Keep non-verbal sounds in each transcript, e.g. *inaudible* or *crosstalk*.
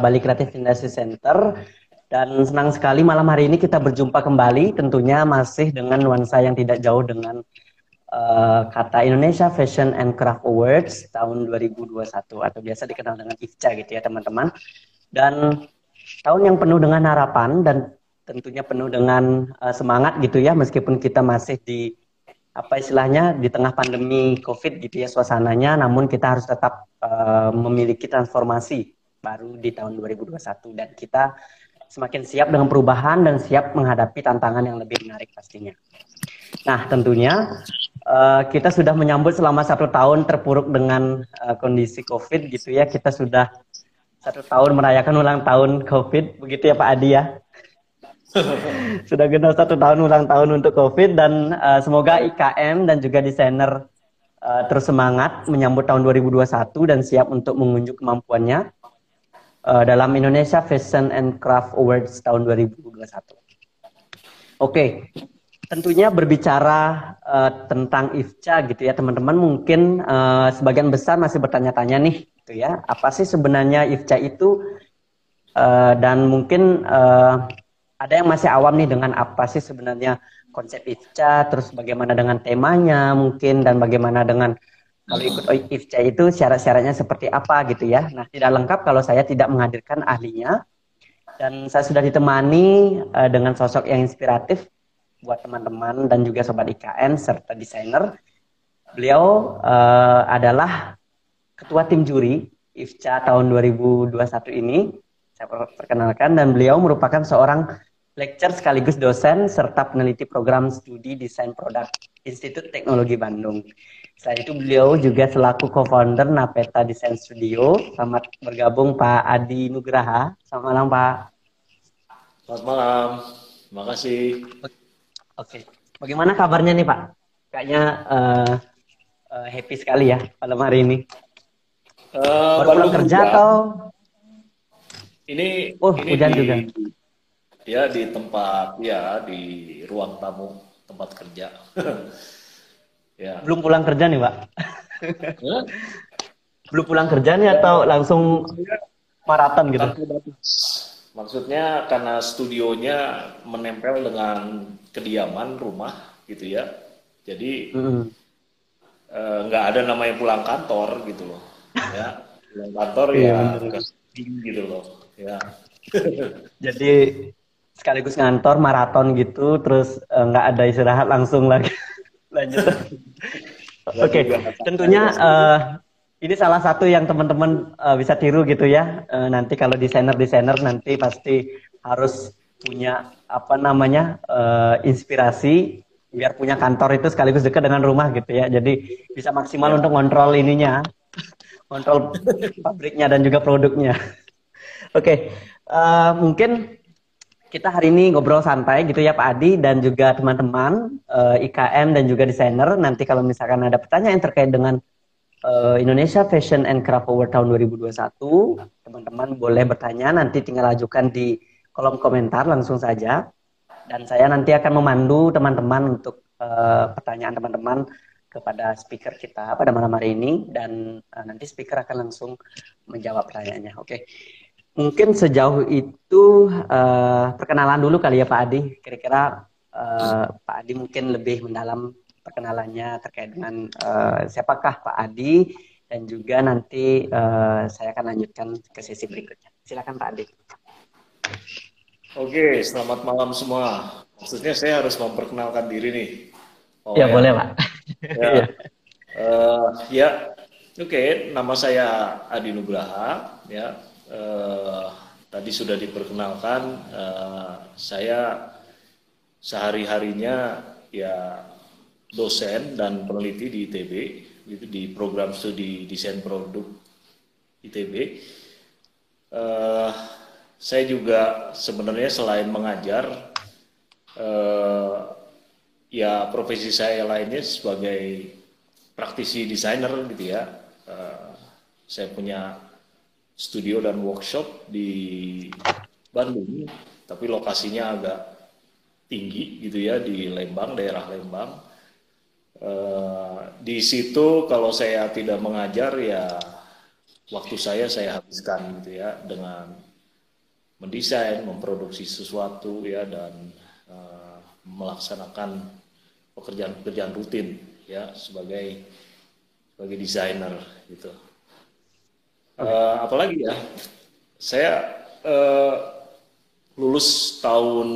Bali Creative Industry Center. Dan senang sekali malam hari ini kita berjumpa kembali tentunya masih dengan nuansa yang tidak jauh dengan uh, kata Indonesia Fashion and Craft Awards tahun 2021 atau biasa dikenal dengan IFCA gitu ya teman-teman. Dan tahun yang penuh dengan harapan dan tentunya penuh dengan uh, semangat gitu ya meskipun kita masih di apa istilahnya di tengah pandemi COVID gitu ya suasananya namun kita harus tetap uh, memiliki transformasi baru di tahun 2021 dan kita semakin siap dengan perubahan dan siap menghadapi tantangan yang lebih menarik pastinya. Nah, tentunya uh, kita sudah menyambut selama satu tahun terpuruk dengan uh, kondisi COVID gitu ya. Kita sudah satu tahun merayakan ulang tahun COVID, begitu ya Pak Adi ya. *laughs* sudah genap satu tahun ulang tahun untuk COVID dan uh, semoga IKM dan juga desainer uh, terus semangat menyambut tahun 2021 dan siap untuk mengunjuk kemampuannya uh, dalam Indonesia Fashion and Craft Awards tahun 2021. Oke, okay. tentunya berbicara uh, tentang IFCA gitu ya teman-teman mungkin uh, sebagian besar masih bertanya-tanya nih gitu ya apa sih sebenarnya IFCA itu uh, dan mungkin uh, ada yang masih awam nih dengan apa sih sebenarnya konsep IFCA terus bagaimana dengan temanya mungkin dan bagaimana dengan kalau ikut IFCA itu syarat-syaratnya seperti apa gitu ya. Nah, tidak lengkap kalau saya tidak menghadirkan ahlinya. Dan saya sudah ditemani uh, dengan sosok yang inspiratif buat teman-teman dan juga sobat IKN serta desainer. Beliau uh, adalah ketua tim juri IFCA tahun 2021 ini. Saya perkenalkan dan beliau merupakan seorang lecturer sekaligus dosen serta peneliti program studi desain produk Institut Teknologi Bandung. Selain itu beliau juga selaku co-founder Napeta Design Studio. Selamat bergabung Pak Adi Nugraha. Selamat malam Pak. Selamat malam. Terima kasih. Oke. Bagaimana kabarnya nih Pak? Kayaknya uh, uh, happy sekali ya malam hari ini. Uh, baru pulang kerja juga. atau? Ini. Oh ini hujan di, juga. Ya di tempat ya di ruang tamu tempat kerja. *laughs* Ya. Belum pulang kerja nih, Pak? Belum pulang kerja nih atau langsung maraton gitu? Maksudnya karena studionya menempel dengan kediaman rumah gitu ya. Jadi eh, nggak ada namanya pulang kantor gitu loh. Ya, pulang kantor iya, ya gitu loh. Ya. Jadi sekaligus ngantor maraton gitu, terus eh, nggak ada istirahat langsung lagi lanjut. *laughs* Oke, okay. tentunya uh, ini salah satu yang teman-teman uh, bisa tiru gitu ya. Uh, nanti kalau desainer-desainer nanti pasti harus punya apa namanya uh, inspirasi biar punya kantor itu sekaligus dekat dengan rumah gitu ya. Jadi bisa maksimal ya. untuk kontrol ininya, kontrol *laughs* pabriknya dan juga produknya. Oke, okay. uh, mungkin kita hari ini ngobrol santai gitu ya Pak Adi dan juga teman-teman uh, eh, IKM dan juga desainer. Nanti kalau misalkan ada pertanyaan terkait dengan uh, Indonesia Fashion and Craft Award tahun 2021, teman-teman boleh bertanya. Nanti tinggal ajukan di kolom komentar langsung saja. Dan saya nanti akan memandu teman-teman untuk uh, pertanyaan teman-teman kepada speaker kita pada malam hari ini dan uh, nanti speaker akan langsung menjawab pertanyaannya. Oke. Okay. Mungkin sejauh itu uh, perkenalan dulu kali ya Pak Adi. Kira-kira uh, Pak Adi mungkin lebih mendalam perkenalannya terkait dengan uh, siapakah Pak Adi dan juga nanti uh, saya akan lanjutkan ke sesi berikutnya. Silakan Pak Adi. Oke, selamat malam semua. Maksudnya saya harus memperkenalkan diri nih. Oh, ya, ya, boleh Pak. Ya, uh, *laughs* ya. oke. Okay. Nama saya Adi Nugraha. Ya, eh, tadi sudah diperkenalkan eh, saya sehari harinya ya dosen dan peneliti di ITB itu di program studi desain produk ITB. Eh, saya juga sebenarnya selain mengajar, eh, ya profesi saya lainnya sebagai praktisi desainer gitu ya. Eh, saya punya studio dan workshop di Bandung, tapi lokasinya agak tinggi gitu ya di Lembang, daerah Lembang. Uh, di situ kalau saya tidak mengajar ya waktu saya saya habiskan gitu ya dengan mendesain, memproduksi sesuatu ya dan uh, melaksanakan pekerjaan-pekerjaan rutin ya sebagai sebagai desainer gitu. Uh, apalagi ya, saya uh, lulus tahun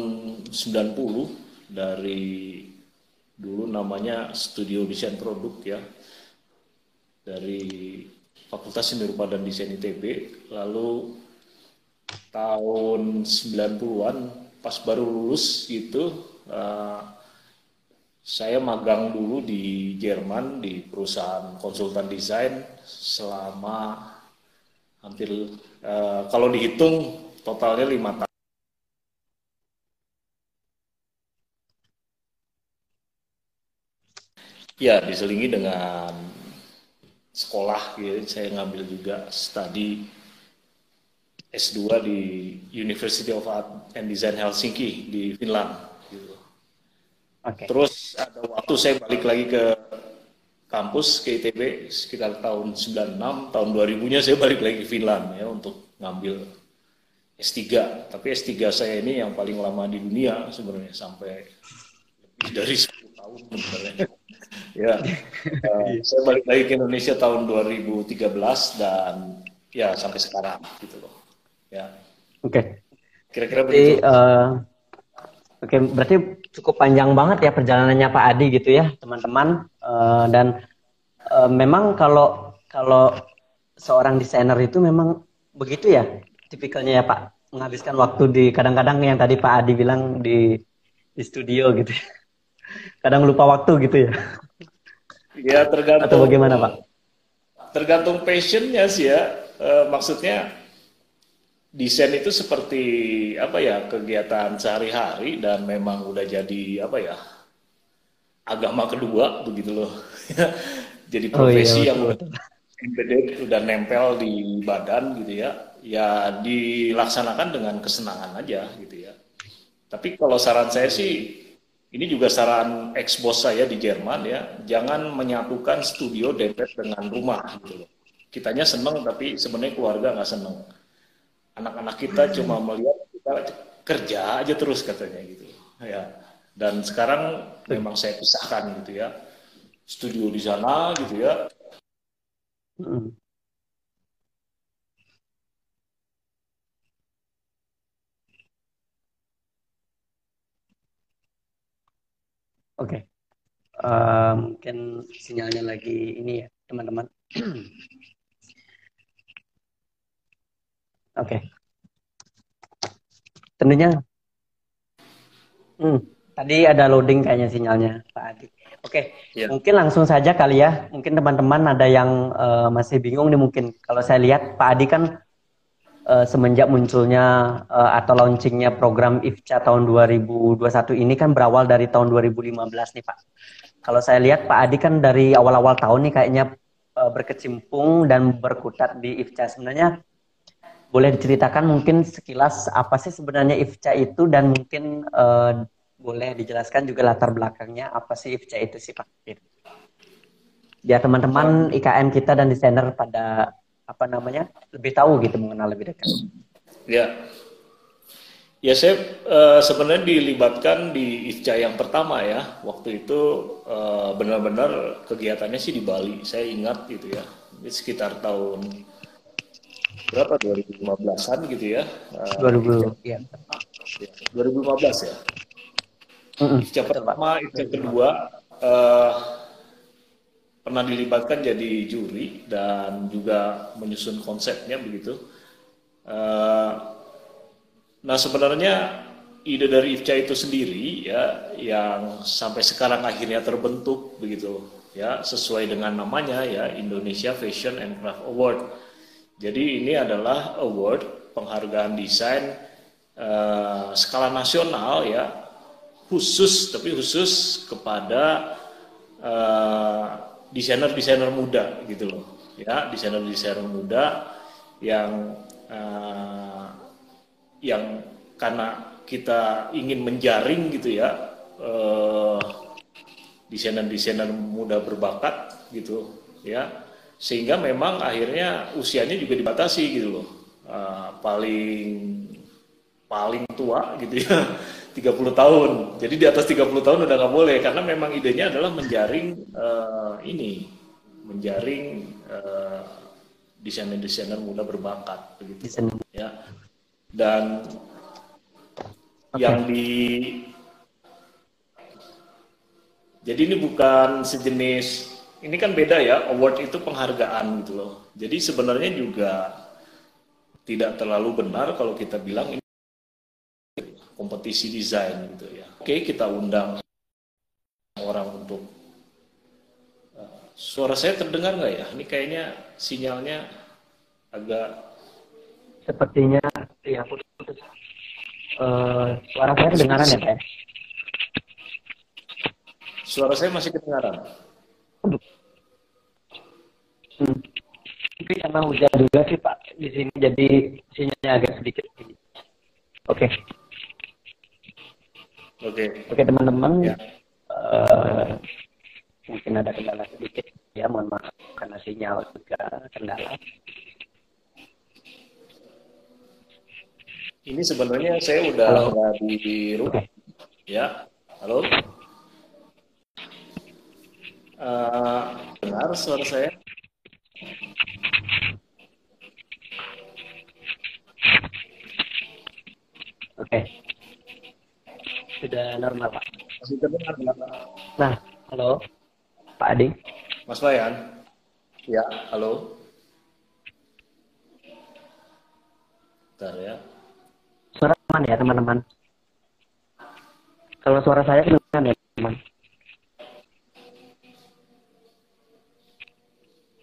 90 dari dulu namanya Studio Desain Produk ya dari Fakultas Seni Rupa dan Desain ITB lalu tahun 90-an pas baru lulus gitu uh, saya magang dulu di Jerman di perusahaan konsultan desain selama hampir uh, kalau dihitung totalnya lima tahun Ya, diselingi dengan sekolah gitu. Saya ngambil juga studi S2 di University of Art and Design Helsinki di Finland gitu. Okay. Terus ada waktu saya balik lagi ke kampus ke ITB sekitar tahun 96, tahun 2000-nya saya balik lagi ke Finland ya untuk ngambil S3. Tapi S3 saya ini yang paling lama di dunia sebenarnya sampai lebih dari 10 tahun sebenarnya *laughs* ya, uh, saya balik lagi ke Indonesia tahun 2013 dan ya sampai sekarang gitu loh. Ya. Oke. Okay. Kira-kira begitu. Uh, Oke, okay, berarti cukup panjang banget ya perjalanannya Pak Adi gitu ya, teman-teman. Uh, dan uh, memang kalau kalau seorang desainer itu memang begitu ya, tipikalnya ya Pak, menghabiskan waktu di kadang-kadang yang tadi Pak Adi bilang di di studio gitu. Ya. *laughs* Kadang lupa waktu gitu ya. Ya tergantung. Atau bagaimana Pak? Tergantung passionnya sih ya. E, maksudnya desain itu seperti apa ya kegiatan sehari-hari dan memang udah jadi apa ya agama kedua begitu loh. *laughs* jadi profesi oh, iya, yang betul. embedded udah nempel di badan gitu ya. Ya dilaksanakan dengan kesenangan aja gitu ya. Tapi kalau saran saya sih ini juga saran ex bos saya di Jerman ya, jangan menyatukan studio dempet dengan rumah gitu loh. Kitanya seneng tapi sebenarnya keluarga nggak seneng. Anak-anak kita cuma melihat kita kerja aja terus katanya gitu. Ya. Dan sekarang memang saya pisahkan gitu ya. Studio di sana gitu ya. Hmm. Oke. Okay. Uh, mungkin sinyalnya lagi ini ya, teman-teman. Oke. Okay. Tentunya. Hmm, tadi ada loading kayaknya sinyalnya, Pak Adi. Oke, okay. Ya. yeah. mungkin langsung saja kali ya. Mungkin teman-teman ada yang uh, masih bingung nih mungkin. Kalau saya lihat Pak Adi kan uh, semenjak munculnya uh, atau launchingnya program IFCA tahun 2021 ini kan berawal dari tahun 2015 nih Pak. Kalau saya lihat Pak Adi kan dari awal-awal tahun nih kayaknya uh, berkecimpung dan berkutat di IFCA. Sebenarnya boleh diceritakan mungkin sekilas apa sih sebenarnya IFCA itu dan mungkin uh, boleh dijelaskan juga latar belakangnya apa sih IFCA itu sih Pak? Biar teman-teman IKM kita dan desainer pada apa namanya lebih tahu gitu mengenal lebih dekat. Ya, ya saya uh, sebenarnya dilibatkan di IFCA yang pertama ya. Waktu itu uh, benar-benar kegiatannya sih di Bali. Saya ingat gitu ya. Sekitar tahun berapa 2015-an gitu ya. Uh, 2000 ya. 2015 ya. Mm -hmm. IFCA pertama, IFCA kedua uh, pernah dilibatkan jadi juri dan juga menyusun konsepnya begitu. Uh, nah sebenarnya ide dari IFCA itu sendiri ya yang sampai sekarang akhirnya terbentuk begitu ya sesuai dengan namanya ya Indonesia Fashion and Craft Award. Jadi ini adalah award penghargaan desain uh, skala nasional ya khusus tapi khusus kepada uh, desainer-desainer muda gitu loh. Ya desainer-desainer muda yang uh, yang karena kita ingin menjaring gitu ya uh, desainer-desainer muda berbakat gitu ya sehingga memang akhirnya usianya juga dibatasi gitu loh. Uh, paling paling tua gitu ya 30 tahun. Jadi di atas 30 tahun udah nggak boleh karena memang idenya adalah menjaring uh, ini menjaring uh, desainer-desainer muda berbakat begitu. Ya. Dan okay. yang di jadi ini bukan sejenis ini kan beda ya award itu penghargaan gitu loh. Jadi sebenarnya juga tidak terlalu benar kalau kita bilang ini kompetisi desain gitu ya oke kita undang orang untuk uh, suara saya terdengar nggak ya ini kayaknya sinyalnya agak sepertinya ya putus uh, suara saya kedengaran ya Pak suara saya masih kedengaran hmm. Mungkin karena hujan juga sih Pak di sini jadi sinyalnya agak sedikit. Oke. Okay. Oke. Okay. Oke okay, teman-teman. Ya. Uh, mungkin ada kendala sedikit ya mohon maaf karena sinyal juga kendala. Ini sebenarnya saya udah Halo. di rumah. Okay. Ya. Halo. Uh, dengar suara saya? Oke. Sudah normal, Pak. Masih terdengar, Nah, halo. Pak Adi. Mas Bayan. Ya, halo. Bentar ya. Suara aman ya, teman-teman? Kalau suara saya kedengaran ya, teman.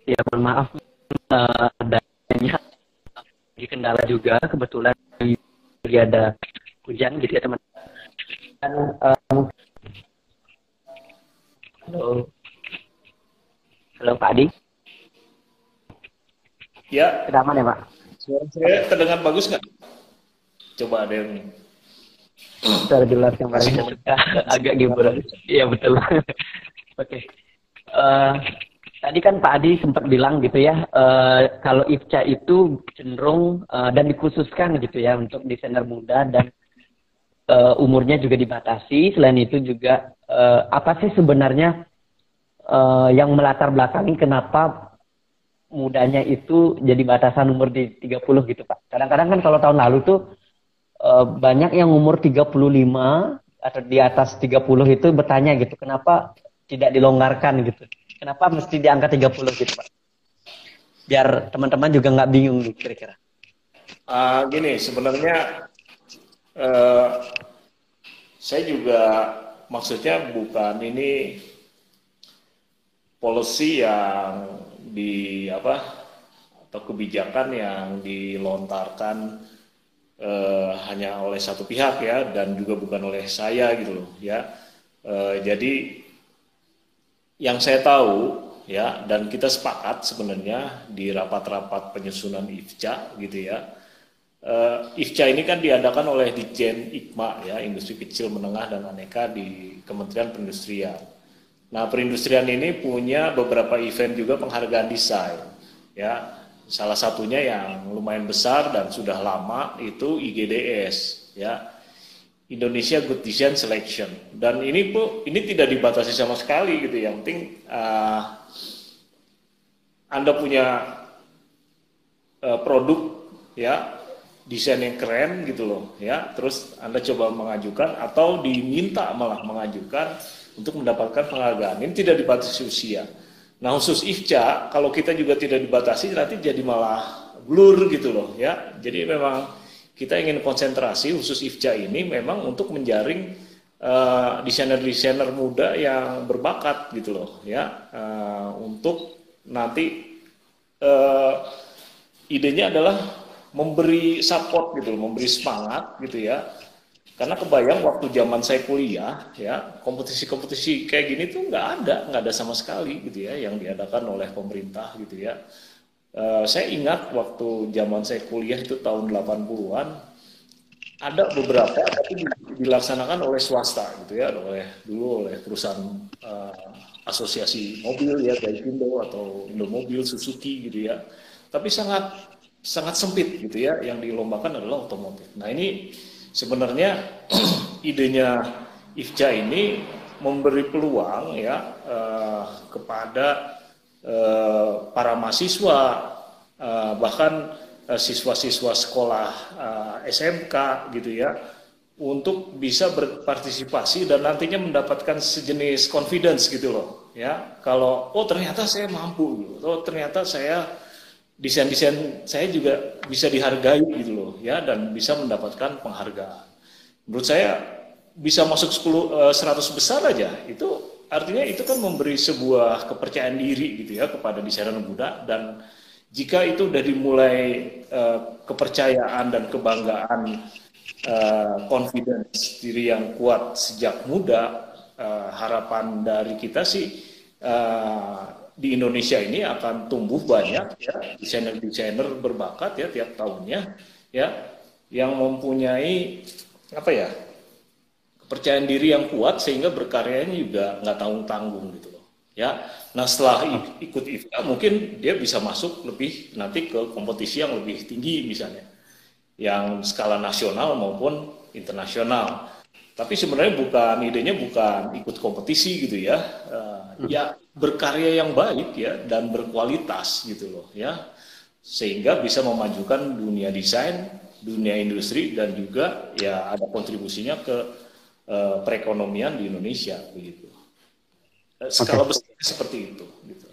Ya, mohon maaf. Uh, adanya kendala juga kebetulan lagi ada hujan gitu ya teman dan um, halo. Halo Pak Adi. Ya. Kedaman ya Pak? Suara saya terdengar bagus nggak? Coba ada yang suara jelas yang paling *laughs* agak gimana iya betul. *laughs* Oke. Okay. uh, eh, Tadi kan Pak Adi sempat bilang gitu ya, uh, kalau IFCA itu cenderung uh, dan dikhususkan gitu ya untuk desainer muda dan uh, umurnya juga dibatasi. Selain itu juga uh, apa sih sebenarnya uh, yang melatar belakangi kenapa mudanya itu jadi batasan umur di 30 gitu Pak. Kadang-kadang kan kalau tahun lalu tuh uh, banyak yang umur 35 atau di atas 30 itu bertanya gitu, kenapa tidak dilonggarkan gitu Kenapa mesti di angka 30 gitu, Pak? Biar teman-teman juga nggak bingung nih kira-kira. Uh, gini, sebenarnya uh, saya juga maksudnya bukan ini policy yang di apa atau kebijakan yang dilontarkan uh, hanya oleh satu pihak ya dan juga bukan oleh saya gitu loh ya. Uh, jadi yang saya tahu ya dan kita sepakat sebenarnya di rapat-rapat penyusunan IFCA gitu ya. Uh, IFCA ini kan diadakan oleh Dijen IKMA ya, Industri Kecil Menengah dan Aneka di Kementerian Perindustrian. Nah, perindustrian ini punya beberapa event juga penghargaan desain ya. Salah satunya yang lumayan besar dan sudah lama itu IGDS ya Indonesia Good Design Selection dan ini bu ini tidak dibatasi sama sekali gitu yang penting uh, anda punya uh, produk ya desain yang keren gitu loh ya. Terus anda coba mengajukan atau diminta malah mengajukan untuk mendapatkan penghargaan. Ini tidak dibatasi usia. Nah khusus IFCA kalau kita juga tidak dibatasi nanti jadi malah blur gitu loh ya. Jadi memang kita ingin konsentrasi khusus IFCA ini memang untuk menjaring uh, desainer-desainer muda yang berbakat gitu loh ya. Uh, untuk nanti uh, idenya adalah memberi support gitu memberi semangat gitu ya. Karena kebayang waktu zaman saya kuliah ya kompetisi-kompetisi kayak gini tuh nggak ada nggak ada sama sekali gitu ya yang diadakan oleh pemerintah gitu ya. Uh, saya ingat waktu zaman saya kuliah itu tahun 80-an ada beberapa tapi dilaksanakan oleh swasta gitu ya oleh dulu oleh perusahaan uh, asosiasi mobil ya kayak Indo atau Indomobil Suzuki gitu ya. Tapi sangat sangat sempit gitu ya yang dilombakan adalah otomotif. Nah ini sebenarnya *clears throat* idenya IFCA ini memberi peluang ya uh, kepada uh, para mahasiswa uh, bahkan siswa-siswa sekolah uh, SMK gitu ya untuk bisa berpartisipasi dan nantinya mendapatkan sejenis confidence gitu loh ya. Kalau oh ternyata saya mampu gitu. Oh ternyata saya desain-desain saya juga bisa dihargai gitu loh ya dan bisa mendapatkan penghargaan. Menurut saya bisa masuk 10 100 besar aja itu artinya itu kan memberi sebuah kepercayaan diri gitu ya kepada desainer muda dan jika itu udah dimulai uh, kepercayaan dan kebanggaan uh, confidence diri yang kuat sejak muda uh, harapan dari kita sih uh, di Indonesia ini akan tumbuh banyak ya desainer-desainer berbakat ya tiap tahunnya ya yang mempunyai apa ya kepercayaan diri yang kuat sehingga berkaryanya juga nggak tanggung tanggung gitu loh ya. Nah setelah ikut IFA mungkin dia bisa masuk lebih nanti ke kompetisi yang lebih tinggi misalnya yang skala nasional maupun internasional tapi sebenarnya bukan idenya bukan ikut kompetisi gitu ya uh, ya berkarya yang baik ya dan berkualitas gitu loh ya sehingga bisa memajukan dunia desain dunia industri dan juga ya ada kontribusinya ke uh, perekonomian di Indonesia begitu skala okay. besar seperti itu. Gitu.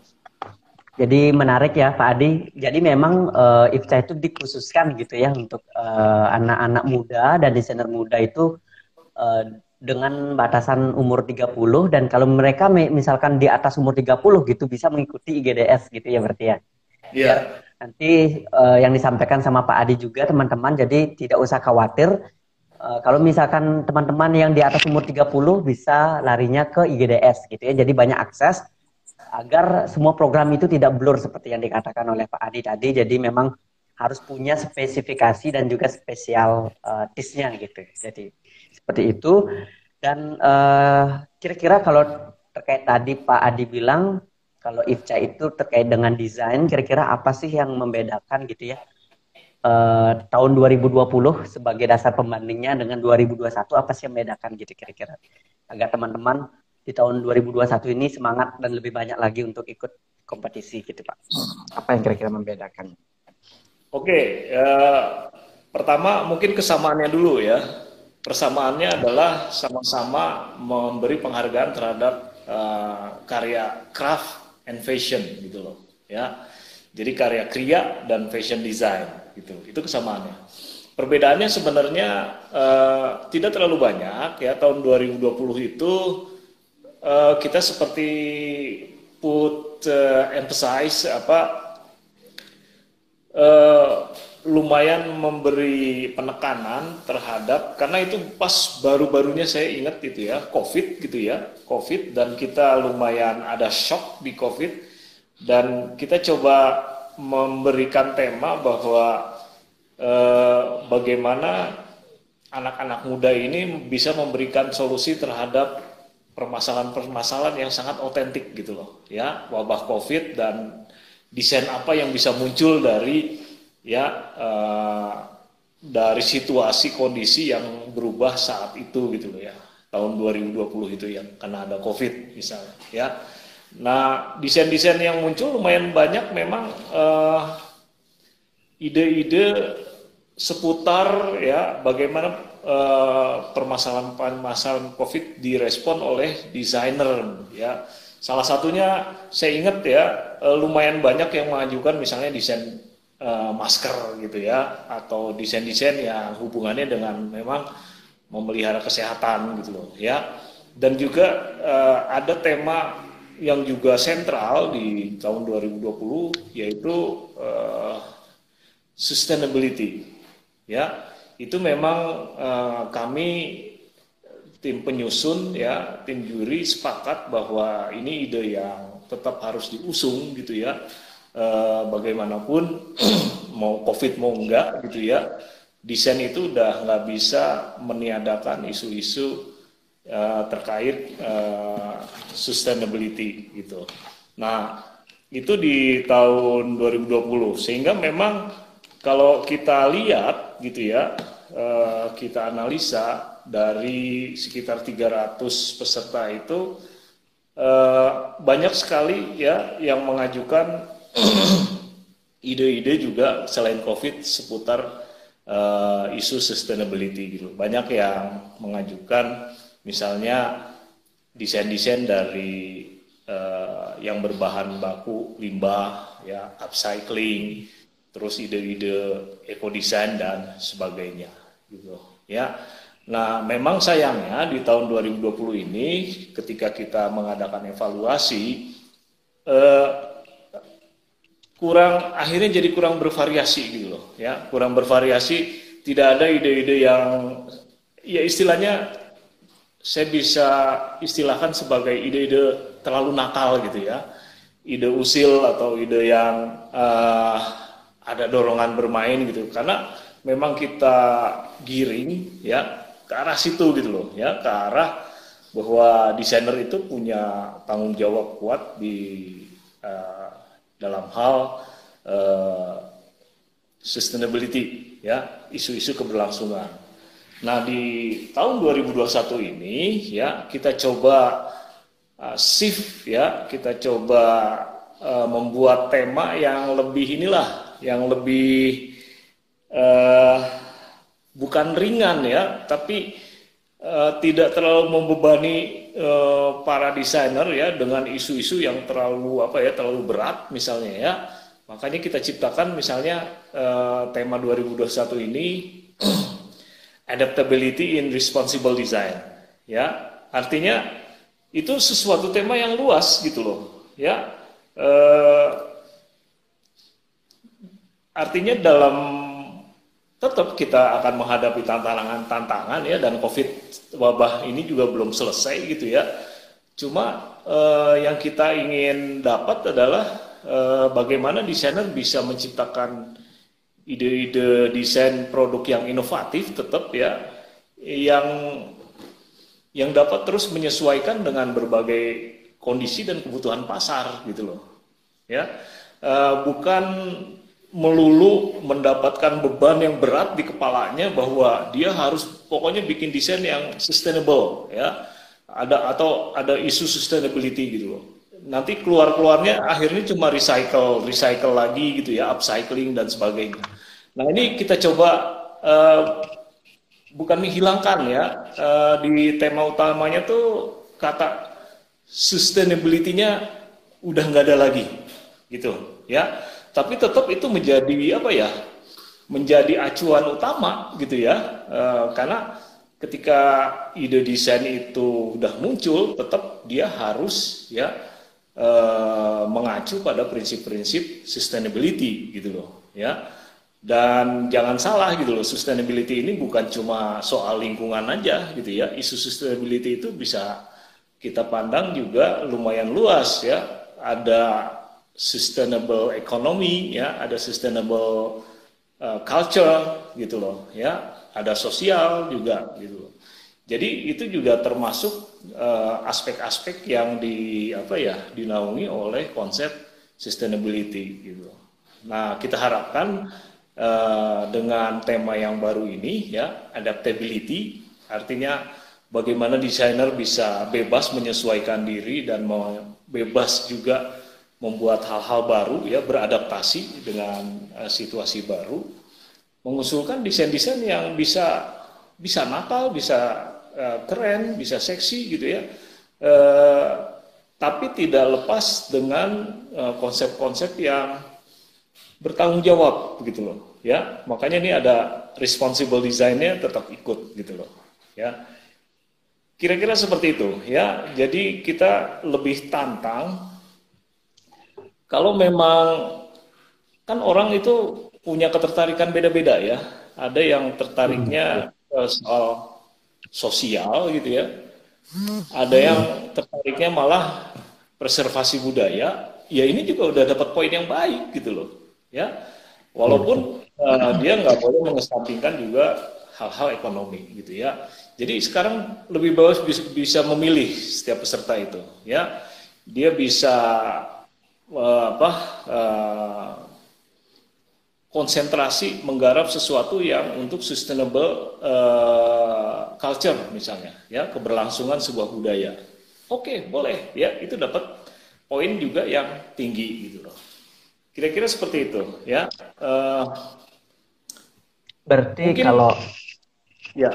Jadi menarik ya Pak Adi. Jadi memang uh, IFCA itu dikhususkan gitu ya untuk eh, anak-anak uh, muda dan desainer muda itu uh, dengan batasan umur 30 dan kalau mereka misalkan di atas umur 30 gitu bisa mengikuti IGDS gitu ya berarti ya. Iya. Yeah. Nanti uh, yang disampaikan sama Pak Adi juga teman-teman jadi tidak usah khawatir Uh, kalau misalkan teman-teman yang di atas umur 30 bisa larinya ke IGDS gitu ya. Jadi banyak akses agar semua program itu tidak blur seperti yang dikatakan oleh Pak Adi tadi. Jadi memang harus punya spesifikasi dan juga spesial uh, tisnya gitu. Jadi seperti itu. Dan eh, kira-kira kalau terkait tadi Pak Adi bilang kalau IFCA itu terkait dengan desain, kira-kira apa sih yang membedakan gitu ya? uh, tahun 2020 sebagai dasar pembandingnya dengan 2021 apa sih yang membedakan gitu kira-kira agar teman-teman di tahun 2021 ini semangat dan lebih banyak lagi untuk ikut kompetisi gitu Pak. Apa yang kira-kira membedakan? Oke, uh, pertama mungkin kesamaannya dulu ya. Persamaannya adalah sama-sama memberi penghargaan terhadap uh, karya craft and fashion gitu loh ya. Jadi karya kriya dan fashion design gitu. Itu kesamaannya. Perbedaannya sebenarnya uh, tidak terlalu banyak ya. Tahun 2020 itu uh, kita seperti put uh, emphasize apa uh, lumayan memberi penekanan terhadap karena itu pas baru-barunya saya ingat itu ya COVID gitu ya COVID dan kita lumayan ada shock di COVID dan kita coba memberikan tema bahwa eh, bagaimana anak-anak muda ini bisa memberikan solusi terhadap permasalahan-permasalahan yang sangat otentik gitu loh ya. Wabah covid dan desain apa yang bisa muncul dari ya eh, dari situasi kondisi yang berubah saat itu gitu loh ya tahun 2020 itu yang karena ada covid misalnya ya Nah, desain-desain yang muncul lumayan banyak memang eh, ide-ide seputar ya bagaimana uh, permasalahan-permasalahan COVID direspon oleh desainer ya. Salah satunya saya ingat ya uh, lumayan banyak yang mengajukan misalnya desain uh, masker gitu ya atau desain-desain yang hubungannya dengan memang memelihara kesehatan gitu loh ya. Dan juga uh, ada tema yang juga sentral di tahun 2020 yaitu uh, sustainability. Ya, itu memang uh, kami tim penyusun ya, tim juri sepakat bahwa ini ide yang tetap harus diusung gitu ya. Uh, bagaimanapun *clears throat* mau covid mau enggak gitu ya, desain itu udah nggak bisa meniadakan isu-isu uh, terkait uh, sustainability gitu. Nah, itu di tahun 2020 sehingga memang kalau kita lihat gitu ya kita analisa dari sekitar 300 peserta itu banyak sekali ya yang mengajukan *coughs* ide-ide juga selain COVID seputar uh, isu sustainability gitu. Banyak yang mengajukan misalnya desain-desain dari uh, yang berbahan baku limbah ya upcycling terus ide-ide ekodesain dan sebagainya gitu ya nah memang sayangnya di tahun 2020 ini ketika kita mengadakan evaluasi eh, kurang akhirnya jadi kurang bervariasi gitu loh ya. Kurang bervariasi tidak ada ide-ide yang ya istilahnya saya bisa istilahkan sebagai ide-ide terlalu nakal gitu ya. Ide usil atau ide yang uh, ada dorongan bermain gitu. Karena memang kita giring ya ke arah situ gitu loh ya. Ke arah bahwa desainer itu punya tanggung jawab kuat di uh, dalam hal uh, sustainability ya isu-isu keberlangsungan. Nah di tahun 2021 ini ya kita coba uh, shift ya kita coba uh, membuat tema yang lebih inilah yang lebih uh, bukan ringan ya, tapi uh, tidak terlalu membebani uh, para desainer ya dengan isu-isu yang terlalu apa ya terlalu berat misalnya ya. Makanya kita ciptakan misalnya uh, tema 2021 ini *clears throat* adaptability in responsible design ya. Artinya itu sesuatu tema yang luas gitu loh ya. Uh, Artinya dalam tetap kita akan menghadapi tantangan-tantangan ya dan COVID wabah ini juga belum selesai gitu ya. Cuma eh, yang kita ingin dapat adalah eh, bagaimana desainer bisa menciptakan ide-ide desain produk yang inovatif tetap ya yang yang dapat terus menyesuaikan dengan berbagai kondisi dan kebutuhan pasar gitu loh. Ya. Uh, bukan melulu mendapatkan beban yang berat di kepalanya bahwa dia harus pokoknya bikin desain yang sustainable ya. Ada atau ada isu sustainability gitu loh. Nanti keluar keluarnya akhirnya cuma recycle recycle lagi gitu ya upcycling dan sebagainya. Nah ini kita coba uh, bukan menghilangkan ya uh, di tema utamanya tuh kata sustainability-nya udah nggak ada lagi gitu ya tapi tetap itu menjadi apa ya menjadi acuan utama gitu ya. E, karena ketika ide desain itu udah muncul tetap dia harus ya e, mengacu pada prinsip-prinsip sustainability gitu loh ya. Dan jangan salah gitu loh sustainability ini bukan cuma soal lingkungan aja gitu ya. Isu sustainability itu bisa kita pandang juga lumayan luas ya. Ada sustainable economy ya ada sustainable uh, culture gitu loh ya ada sosial juga gitu loh. Jadi itu juga termasuk uh, aspek-aspek uh, yang di apa ya dinaungi oleh konsep sustainability gitu nah kita harapkan uh, dengan tema yang baru ini ya adaptability artinya bagaimana desainer bisa bebas menyesuaikan diri dan bebas juga membuat hal-hal baru ya beradaptasi dengan uh, situasi baru mengusulkan desain-desain yang bisa bisa nakal bisa uh, keren bisa seksi gitu ya. Uh, tapi tidak lepas dengan konsep-konsep uh, yang bertanggung jawab gitu loh ya. Makanya ini ada responsible designnya tetap ikut gitu loh ya. Kira-kira seperti itu ya. Jadi kita lebih tantang kalau memang kan orang itu punya ketertarikan beda-beda ya. Ada yang tertariknya hmm. soal sosial gitu ya. Ada yang tertariknya malah preservasi budaya. Ya ini juga udah dapat poin yang baik gitu loh. Ya, walaupun uh, dia nggak boleh mengesampingkan juga hal-hal ekonomi gitu ya. Jadi sekarang lebih bagus bisa, memilih setiap peserta itu ya. Dia bisa apa uh, konsentrasi menggarap sesuatu yang untuk sustainable uh, culture misalnya ya keberlangsungan sebuah budaya. Oke okay, boleh ya itu dapat poin juga yang tinggi gitu loh. Kira-kira seperti itu ya. Uh, berarti mungkin, kalau ya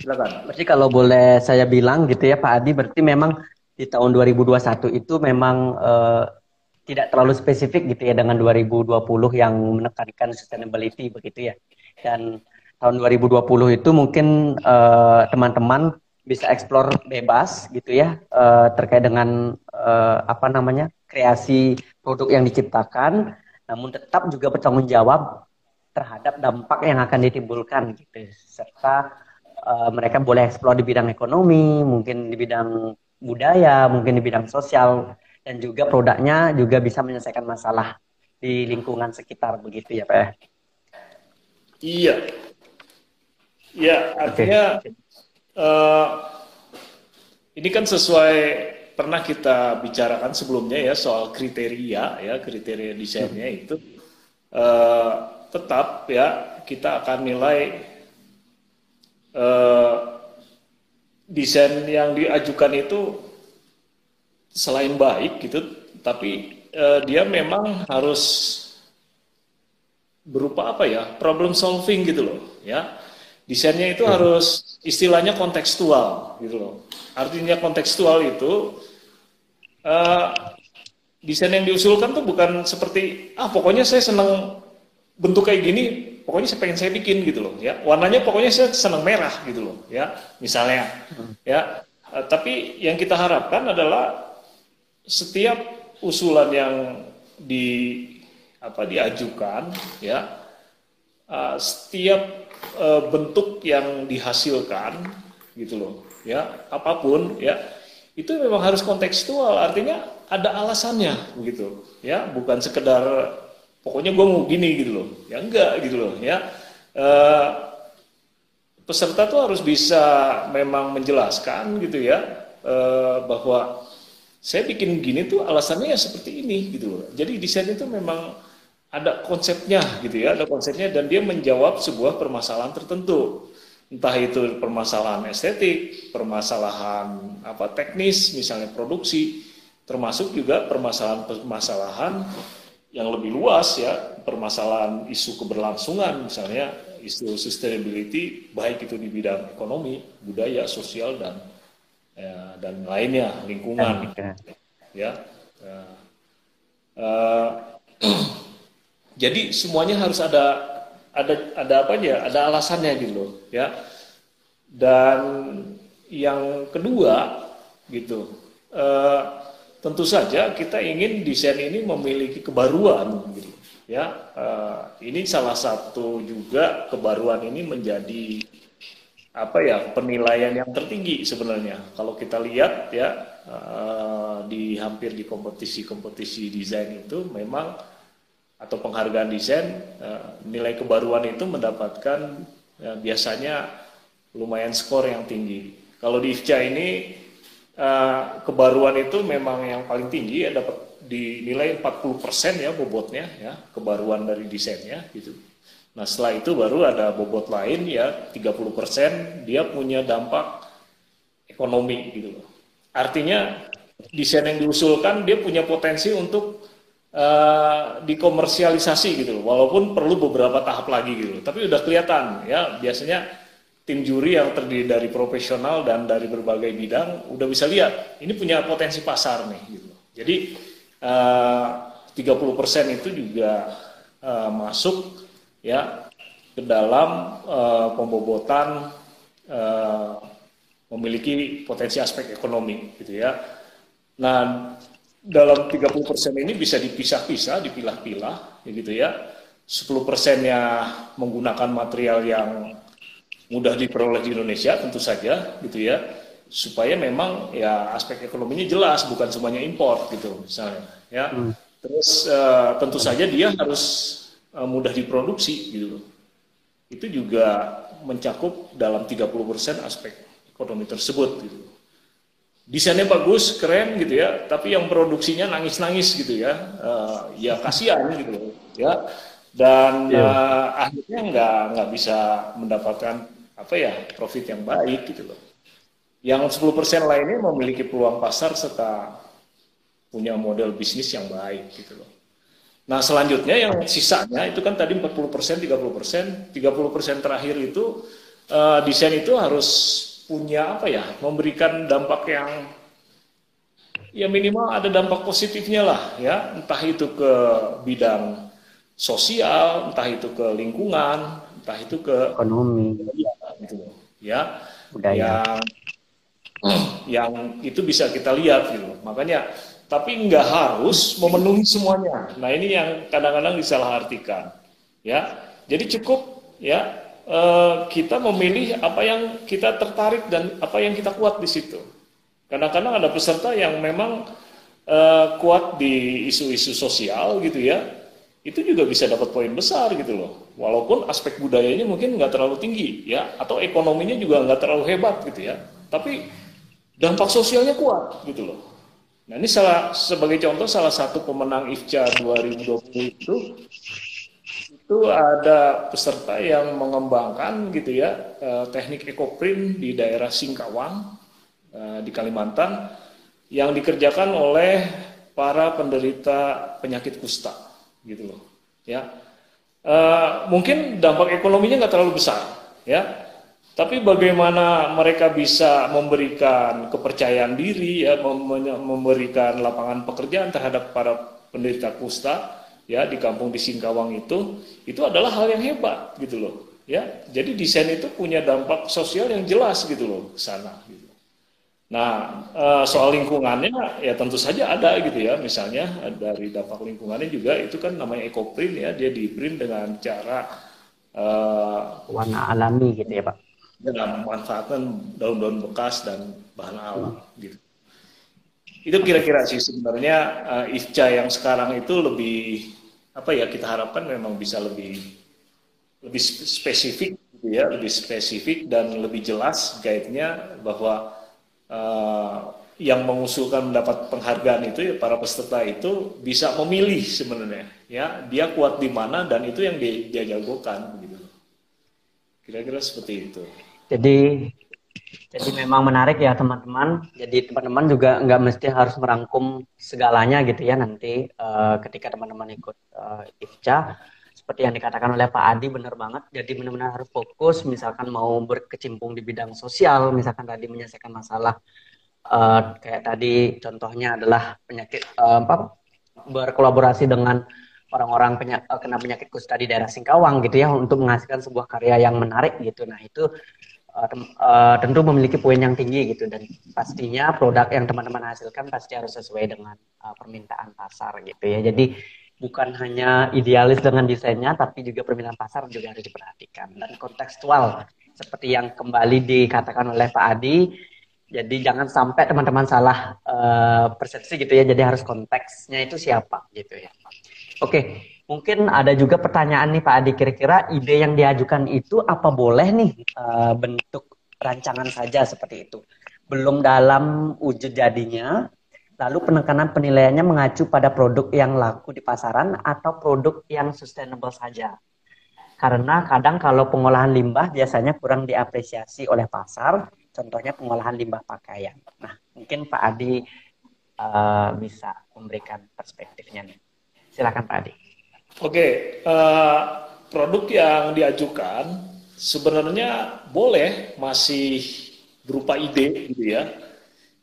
silakan. Berarti kalau boleh saya bilang gitu ya Pak Adi berarti memang di tahun 2021 itu memang uh, tidak terlalu spesifik gitu ya dengan 2020 yang menekankan sustainability begitu ya. Dan tahun 2020 itu mungkin eh, teman-teman uh, bisa eksplor bebas gitu ya uh, terkait dengan uh, apa namanya kreasi produk yang diciptakan, namun tetap juga bertanggung jawab terhadap dampak yang akan ditimbulkan gitu serta uh, mereka boleh eksplor di bidang ekonomi, mungkin di bidang budaya, mungkin di bidang sosial dan juga produknya juga bisa menyelesaikan masalah di lingkungan sekitar begitu ya Pak? Iya, ya artinya okay. uh, eh, ini kan sesuai pernah kita bicarakan sebelumnya ya soal kriteria ya kriteria desainnya hmm. itu uh, tetap ya kita akan nilai uh, desain yang diajukan itu selain baik gitu, tapi uh, dia memang harus berupa apa ya problem solving gitu loh ya desainnya itu hmm. harus istilahnya kontekstual gitu loh artinya kontekstual itu uh, desain yang diusulkan tuh bukan seperti ah pokoknya saya senang bentuk kayak gini pokoknya saya pengen saya bikin gitu loh ya warnanya pokoknya saya senang merah gitu loh ya misalnya hmm. ya uh, tapi yang kita harapkan adalah setiap usulan yang di apa diajukan ya uh, setiap uh, bentuk yang dihasilkan gitu loh ya apa pun ya itu memang harus kontekstual. Artinya ada alasannya begitu ya bukan sekedar pokoknya gue mau gini gitu loh. Ya enggak gitu loh ya. Uh, peserta tuh harus bisa memang menjelaskan gitu ya uh, bahwa saya bikin gini tuh alasannya ya seperti ini gitu loh. Jadi desain itu memang ada konsepnya gitu ya, ada konsepnya dan dia menjawab sebuah permasalahan tertentu. Entah itu permasalahan estetik, permasalahan apa teknis, misalnya produksi, termasuk juga permasalahan-permasalahan yang lebih luas ya, permasalahan isu keberlangsungan misalnya isu sustainability baik itu di bidang ekonomi, budaya, sosial dan ya, dan lainnya lingkungan. Ya uh, uh, *clears throat* jadi semuanya harus ada ada ada apa ya ada alasannya gitu loh ya. Dan yang kedua gitu uh, tentu saja kita ingin desain ini memiliki kebaruan gitu ya. Uh, ini salah satu juga kebaruan ini menjadi apa ya penilaian yang tertinggi sebenarnya. Kalau kita lihat ya uh, di hampir di kompetisi-kompetisi desain itu memang atau penghargaan desain uh, nilai kebaruan itu mendapatkan uh, biasanya lumayan skor yang tinggi. Kalau di IFCA ini uh, kebaruan itu memang yang paling tinggi ya dapat dinilai 40% ya bobotnya ya kebaruan dari desainnya gitu Nah setelah itu baru ada bobot lain ya 30% dia punya dampak ekonomi gitu loh. Artinya desain yang diusulkan dia punya potensi untuk uh, dikomersialisasi gitu loh. Walaupun perlu beberapa tahap lagi gitu loh. Tapi udah kelihatan ya biasanya tim juri yang terdiri dari profesional dan dari berbagai bidang udah bisa lihat ini punya potensi pasar nih gitu. Jadi uh, 30% itu juga uh, masuk ya ke dalam uh, pembobotan uh, memiliki potensi aspek ekonomi gitu ya. Nah, dalam 30% ini bisa dipisah-pisah, dipilah-pilah ya gitu ya. 10 persennya menggunakan material yang mudah diperoleh di Indonesia tentu saja gitu ya supaya memang ya aspek ekonominya jelas bukan semuanya impor gitu misalnya ya hmm. terus uh, tentu saja dia harus mudah diproduksi gitu loh. Itu juga mencakup dalam 30% aspek ekonomi tersebut gitu. Desainnya bagus, keren gitu ya, tapi yang produksinya nangis-nangis gitu ya. Uh, ya kasihan gitu loh. Ya. dan yeah. uh, akhirnya nggak nggak bisa mendapatkan apa ya profit yang baik gitu loh. Yang 10% lainnya memiliki peluang pasar serta punya model bisnis yang baik gitu loh. Nah selanjutnya yang sisanya itu kan tadi 40 persen, 30 persen, 30 persen terakhir itu uh, desain itu harus punya apa ya, memberikan dampak yang ya minimal ada dampak positifnya lah ya, entah itu ke bidang sosial, entah itu ke lingkungan, entah itu ke ekonomi, gitu ya, budaya. Yang *clears throat* yang itu bisa kita lihat gitu. Makanya tapi nggak harus memenuhi semuanya. Nah ini yang kadang-kadang disalahartikan, ya. Jadi cukup ya eh, kita memilih apa yang kita tertarik dan apa yang kita kuat di situ. Kadang-kadang ada peserta yang memang eh, kuat di isu-isu sosial gitu ya, itu juga bisa dapat poin besar gitu loh. Walaupun aspek budayanya mungkin nggak terlalu tinggi ya, atau ekonominya juga nggak terlalu hebat gitu ya. Tapi dampak sosialnya kuat gitu loh. Nah ini salah sebagai contoh salah satu pemenang IFCA 2020 itu itu ada peserta yang mengembangkan gitu ya eh, teknik ekoprint di daerah Singkawang eh, di Kalimantan yang dikerjakan oleh para penderita penyakit kusta gitu loh ya. Uh, mungkin dampak ekonominya nggak terlalu besar ya tapi bagaimana mereka bisa memberikan kepercayaan diri, ya, memberikan lapangan pekerjaan terhadap para penderita kusta, ya di kampung di Singkawang itu, itu adalah hal yang hebat gitu loh. Ya, jadi desain itu punya dampak sosial yang jelas gitu loh ke sana. Gitu. Nah, eh, soal lingkungannya ya tentu saja ada gitu ya. Misalnya dari dampak lingkungannya juga itu kan namanya ecoprint ya, dia di print dengan cara uh, warna alami gitu ya Pak dengan memanfaatkan daun-daun bekas dan bahan alam gitu. Itu kira-kira sih sebenarnya uh, IFCA yang sekarang itu lebih apa ya kita harapkan memang bisa lebih lebih spesifik gitu ya, lebih spesifik dan lebih jelas guide-nya bahwa uh, yang mengusulkan mendapat penghargaan itu ya para peserta itu bisa memilih sebenarnya ya dia kuat di mana dan itu yang dia, dia jagokan gitu kira-kira seperti itu jadi jadi memang menarik ya teman-teman. Jadi teman-teman juga nggak mesti harus merangkum segalanya gitu ya nanti uh, ketika teman-teman ikut uh, IFCA. Seperti yang dikatakan oleh Pak Adi benar banget. Jadi benar-benar harus fokus misalkan mau berkecimpung di bidang sosial, misalkan tadi menyelesaikan masalah uh, kayak tadi contohnya adalah penyakit uh, berkolaborasi dengan orang-orang penyak, kena penyakit kusta di daerah Singkawang gitu ya untuk menghasilkan sebuah karya yang menarik gitu. Nah, itu uh, tentu memiliki poin yang tinggi gitu dan pastinya produk yang teman-teman hasilkan pasti harus sesuai dengan uh, permintaan pasar gitu ya. Jadi bukan hanya idealis dengan desainnya tapi juga permintaan pasar juga harus diperhatikan dan kontekstual seperti yang kembali dikatakan oleh Pak Adi. Jadi jangan sampai teman-teman salah uh, persepsi gitu ya. Jadi harus konteksnya itu siapa gitu ya. Oke, Mungkin ada juga pertanyaan nih Pak Adi, kira-kira ide yang diajukan itu apa boleh nih uh, bentuk rancangan saja seperti itu? Belum dalam wujud jadinya, lalu penekanan penilaiannya mengacu pada produk yang laku di pasaran atau produk yang sustainable saja. Karena kadang kalau pengolahan limbah biasanya kurang diapresiasi oleh pasar, contohnya pengolahan limbah pakaian. Nah, mungkin Pak Adi uh, bisa memberikan perspektifnya nih. Silakan Pak Adi. Oke, uh, produk yang diajukan sebenarnya boleh masih berupa ide gitu ya.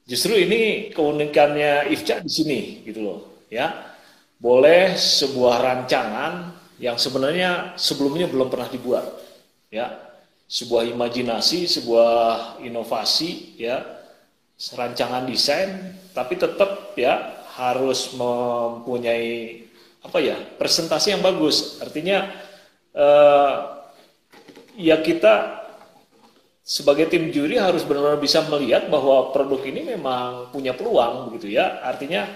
Justru ini keunikannya IFCA di sini gitu loh ya. Boleh sebuah rancangan yang sebenarnya sebelumnya belum pernah dibuat ya. Sebuah imajinasi, sebuah inovasi ya, rancangan desain tapi tetap ya harus mempunyai apa ya presentasi yang bagus. Artinya uh, ya kita sebagai tim juri harus benar-benar bisa melihat bahwa produk ini memang punya peluang begitu ya. Artinya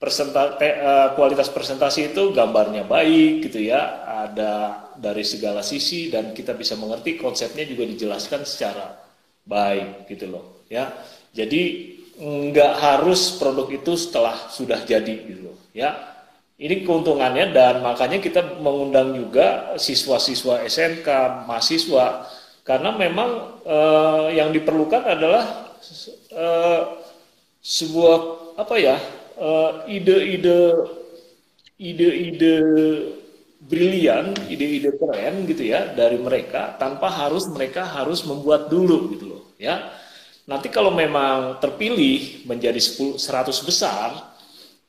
presenta uh, kualitas presentasi itu gambarnya baik gitu ya. Ada dari segala sisi dan kita bisa mengerti konsepnya juga dijelaskan secara baik gitu loh ya. Jadi nggak harus produk itu setelah sudah jadi gitu loh ya ini keuntungannya dan makanya kita mengundang juga siswa-siswa SNK, mahasiswa karena memang uh, yang diperlukan adalah uh, sebuah apa ya ide-ide uh, ide-ide brilian, ide-ide keren gitu ya dari mereka tanpa harus mereka harus membuat dulu gitu loh ya. Nanti kalau memang terpilih menjadi 10, 100 besar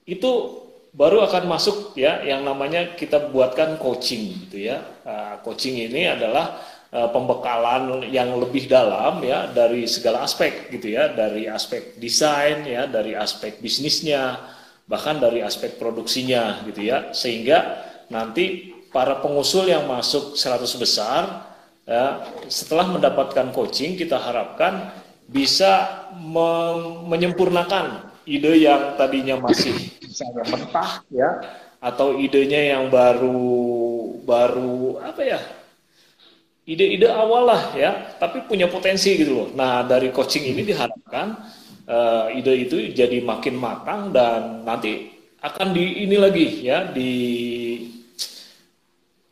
itu baru akan masuk ya yang namanya kita buatkan coaching gitu ya. Uh, coaching ini adalah uh, pembekalan yang lebih dalam ya dari segala aspek gitu ya, dari aspek desain ya, dari aspek bisnisnya, bahkan dari aspek produksinya gitu ya. Sehingga nanti para pengusul yang masuk 100 besar ya, setelah mendapatkan coaching kita harapkan bisa menyempurnakan ide yang tadinya masih misalnya mentah ya. atau idenya yang baru baru apa ya ide-ide awal lah ya tapi punya potensi gitu loh. Nah dari coaching ini diharapkan uh, ide itu jadi makin matang dan nanti akan di ini lagi ya di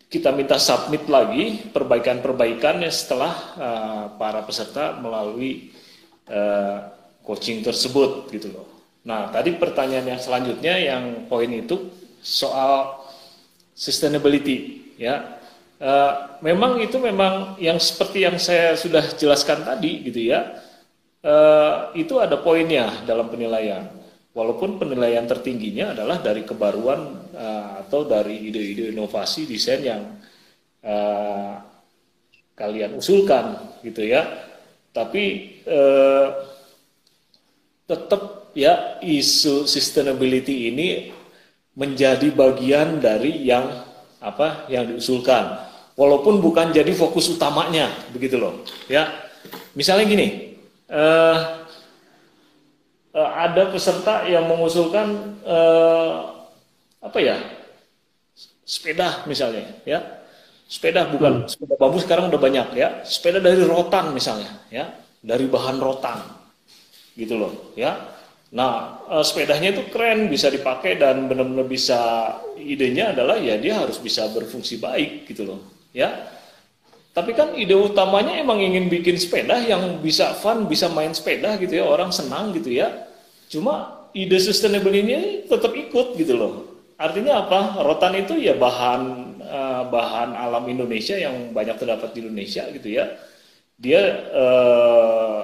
kita minta submit lagi perbaikan-perbaikan setelah uh, para peserta melalui uh, coaching tersebut gitu loh. Nah, tadi pertanyaan yang selanjutnya yang poin itu soal sustainability ya. E, memang itu memang yang seperti yang saya sudah jelaskan tadi gitu ya. E, itu ada poinnya dalam penilaian. Walaupun penilaian tertingginya adalah dari kebaruan e, atau dari ide-ide inovasi desain yang e, kalian usulkan gitu ya. Tapi e, tetap ya isu sustainability ini menjadi bagian dari yang apa yang diusulkan. Walaupun bukan jadi fokus utamanya begitu loh. Ya misalnya gini uh, uh, ada peserta yang mengusulkan uh, apa ya sepeda misalnya ya. Sepeda bukan hmm. sepeda bambu sekarang udah banyak ya. Sepeda dari rotan misalnya ya. Dari bahan rotan gitu loh ya Nah, uh, sepedanya itu keren, bisa dipakai dan benar-benar bisa idenya adalah ya dia harus bisa berfungsi baik gitu loh, ya. Tapi kan ide utamanya emang ingin bikin sepeda yang bisa fun, bisa main sepeda gitu ya, orang senang gitu ya. Cuma ide sustainable ini tetap ikut gitu loh. Artinya apa? Rotan itu ya bahan uh, bahan alam Indonesia yang banyak terdapat di Indonesia gitu ya. Dia uh,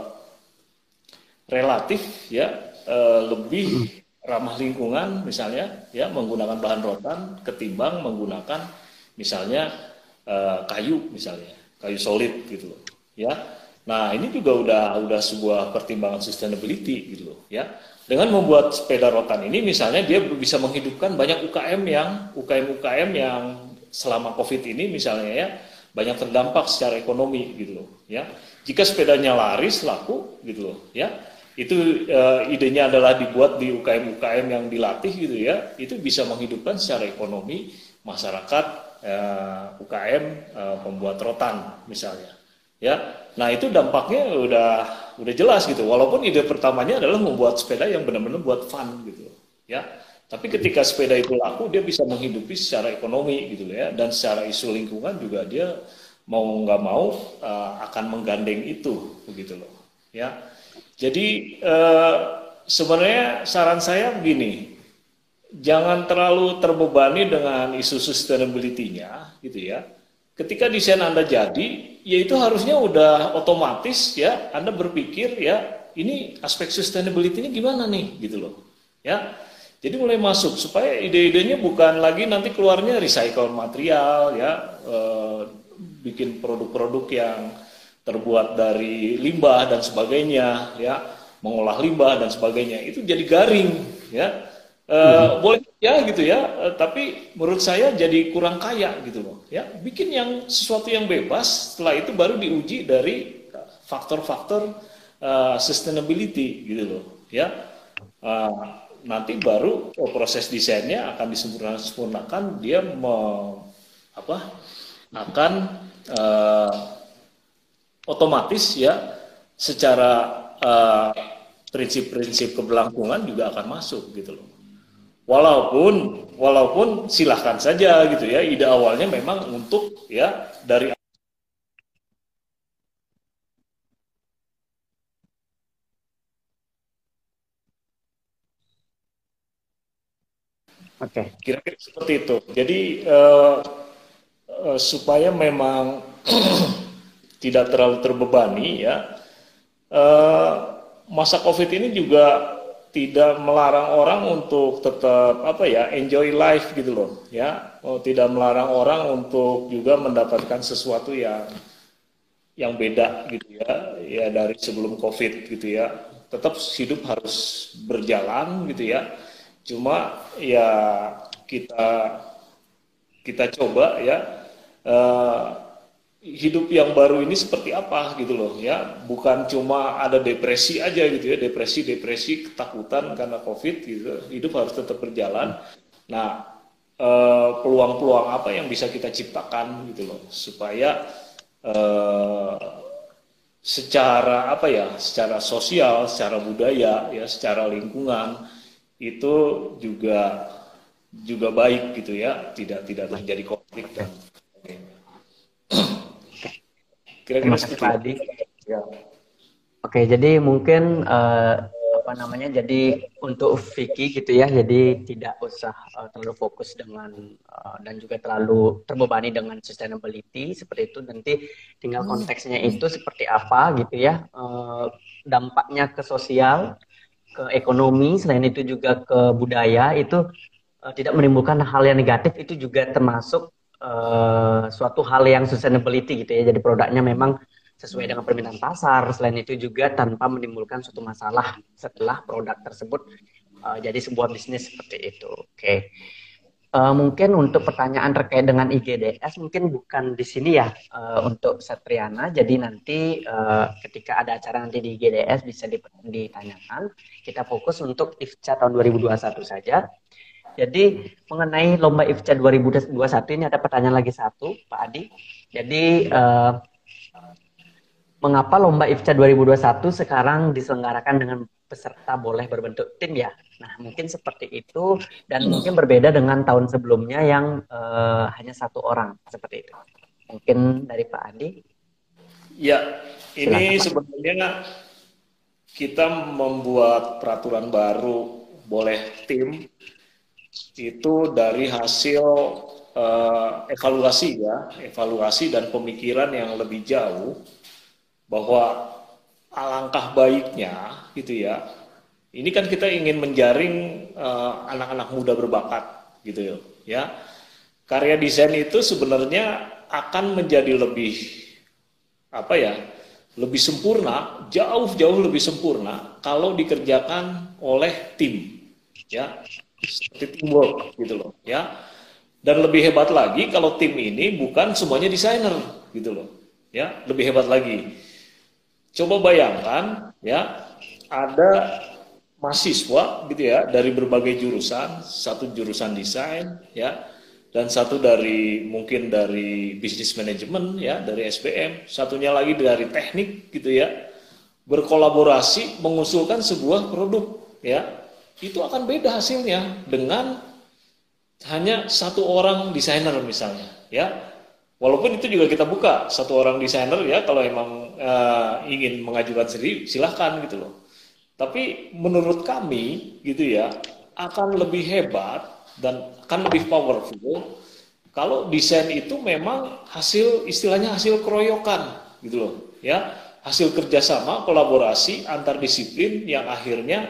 relatif ya uh, lebih ramah lingkungan misalnya ya menggunakan bahan rotan ketimbang menggunakan misalnya uh, kayu misalnya kayu solid gitu loh ya. Nah ini juga udah udah sebuah pertimbangan sustainability gitu loh ya. Dengan membuat sepeda rotan ini misalnya dia bisa menghidupkan banyak UKM yang UKM UKM yang selama covid ini misalnya ya banyak terdampak secara ekonomi gitu loh ya. Jika sepedanya laris laku gitu loh ya itu uh, idenya adalah dibuat di UKM-UKM yang dilatih gitu ya, itu bisa menghidupkan secara ekonomi masyarakat uh, eh, UKM uh, eh, pembuat rotan misalnya. Ya, nah itu dampaknya udah udah jelas gitu. Walaupun ide pertamanya adalah membuat sepeda yang benar-benar buat fun gitu, ya. Tapi ketika sepeda itu laku, dia bisa menghidupi secara ekonomi gitu ya, dan secara isu lingkungan juga dia mau nggak mau uh, akan menggandeng itu begitu loh, ya. Jadi eh, sebenarnya saran saya begini, jangan terlalu terbebani dengan isu sustainability-nya, gitu ya. Ketika desain Anda jadi, ya itu harusnya udah otomatis ya, Anda berpikir ya, ini aspek sustainability ini gimana nih, gitu loh. Ya, jadi mulai masuk supaya ide-idenya bukan lagi nanti keluarnya recycle material ya, eh, bikin produk-produk yang terbuat dari limbah dan sebagainya ya mengolah limbah dan sebagainya. Itu jadi garing ya. E, hmm. boleh ya gitu ya. E, tapi menurut saya jadi kurang kaya gitu loh ya. Bikin yang sesuatu yang bebas setelah itu baru diuji dari faktor-faktor uh, sustainability gitu loh ya. Uh, nanti baru oh, proses desainnya akan disempurnakan dia me, apa akan uh, otomatis ya secara eh, prinsip-prinsip keberlangsungan juga akan masuk gitu loh. walaupun walaupun silahkan saja gitu ya ide awalnya memang untuk ya dari Oke. Okay. Kira-kira seperti itu. Jadi uh, uh, supaya memang *clears throat* tidak terlalu terbebani ya. Uh, masa COVID ini juga tidak melarang orang untuk tetap apa ya enjoy life gitu loh ya. Oh, tidak melarang orang untuk juga mendapatkan sesuatu yang yang beda gitu ya ya dari sebelum covid gitu ya. Tetap hidup harus berjalan gitu ya. Cuma ya kita kita coba ya. Uh, hidup yang baru ini seperti apa gitu loh ya. Bukan cuma ada depresi aja gitu ya depresi depresi ketakutan karena covid gitu. Hidup harus tetap berjalan. Nah eh, peluang-peluang apa yang bisa kita ciptakan gitu loh supaya eh, secara apa ya secara sosial secara budaya ya secara lingkungan itu juga juga baik gitu ya tidak tidak terjadi konflik dan Kira-kira tadi. Ya. Oke, jadi mungkin uh, apa namanya? Jadi untuk Vicky gitu ya, jadi tidak usah uh, terlalu fokus dengan uh, dan juga terlalu terbebani dengan sustainability seperti itu. Nanti tinggal hmm. konteksnya itu seperti apa gitu ya. Uh, dampaknya ke sosial, ke ekonomi, selain itu juga ke budaya itu uh, tidak menimbulkan hal yang negatif itu juga termasuk uh, suatu hal yang sustainability gitu ya. Jadi produknya memang sesuai dengan permintaan pasar. Selain itu juga tanpa menimbulkan suatu masalah setelah produk tersebut uh, jadi sebuah bisnis seperti itu. Oke. Okay. Uh, mungkin untuk pertanyaan terkait dengan IGDS mungkin bukan di sini ya uh, untuk Satriana. Jadi nanti uh, ketika ada acara nanti di IGDS bisa ditanyakan. Kita fokus untuk IFCA tahun 2021 saja. Jadi mengenai lomba IFCA 2021 ini ada pertanyaan lagi satu, Pak Adi. Jadi uh, mengapa lomba IFCA 2021 sekarang diselenggarakan dengan peserta boleh berbentuk tim ya? Nah mungkin seperti itu dan mungkin berbeda dengan tahun sebelumnya yang uh, hanya satu orang seperti itu. Mungkin dari Pak Adi. Ya, ini Silakan, sebenarnya kita membuat peraturan baru boleh tim itu dari hasil uh, evaluasi ya, evaluasi dan pemikiran yang lebih jauh bahwa alangkah baiknya gitu ya. Ini kan kita ingin menjaring eh, anak-anak uh, muda berbakat gitu ya. Karya desain itu sebenarnya akan menjadi lebih apa ya? lebih sempurna, jauh-jauh lebih sempurna kalau dikerjakan oleh tim ya seperti teamwork gitu loh. Ya. Dan lebih hebat lagi kalau tim ini bukan semuanya desainer gitu loh. Ya lebih hebat lagi. Coba bayangkan ya ada mahasiswa gitu ya dari berbagai jurusan. Satu jurusan desain ya. Dan satu dari mungkin dari bisnis manajemen ya dari SPM satunya lagi dari teknik gitu ya. Berkolaborasi mengusulkan sebuah produk ya itu akan beda hasilnya dengan hanya satu orang desainer misalnya ya. Walaupun itu juga kita buka satu orang desainer ya kalau emang uh, ingin mengajukan sendiri silahkan gitu loh. Tapi menurut kami gitu ya akan lebih hebat dan akan lebih powerful kalau desain itu memang hasil istilahnya hasil keroyokan gitu loh ya. Hasil kerjasama kolaborasi antar disiplin yang akhirnya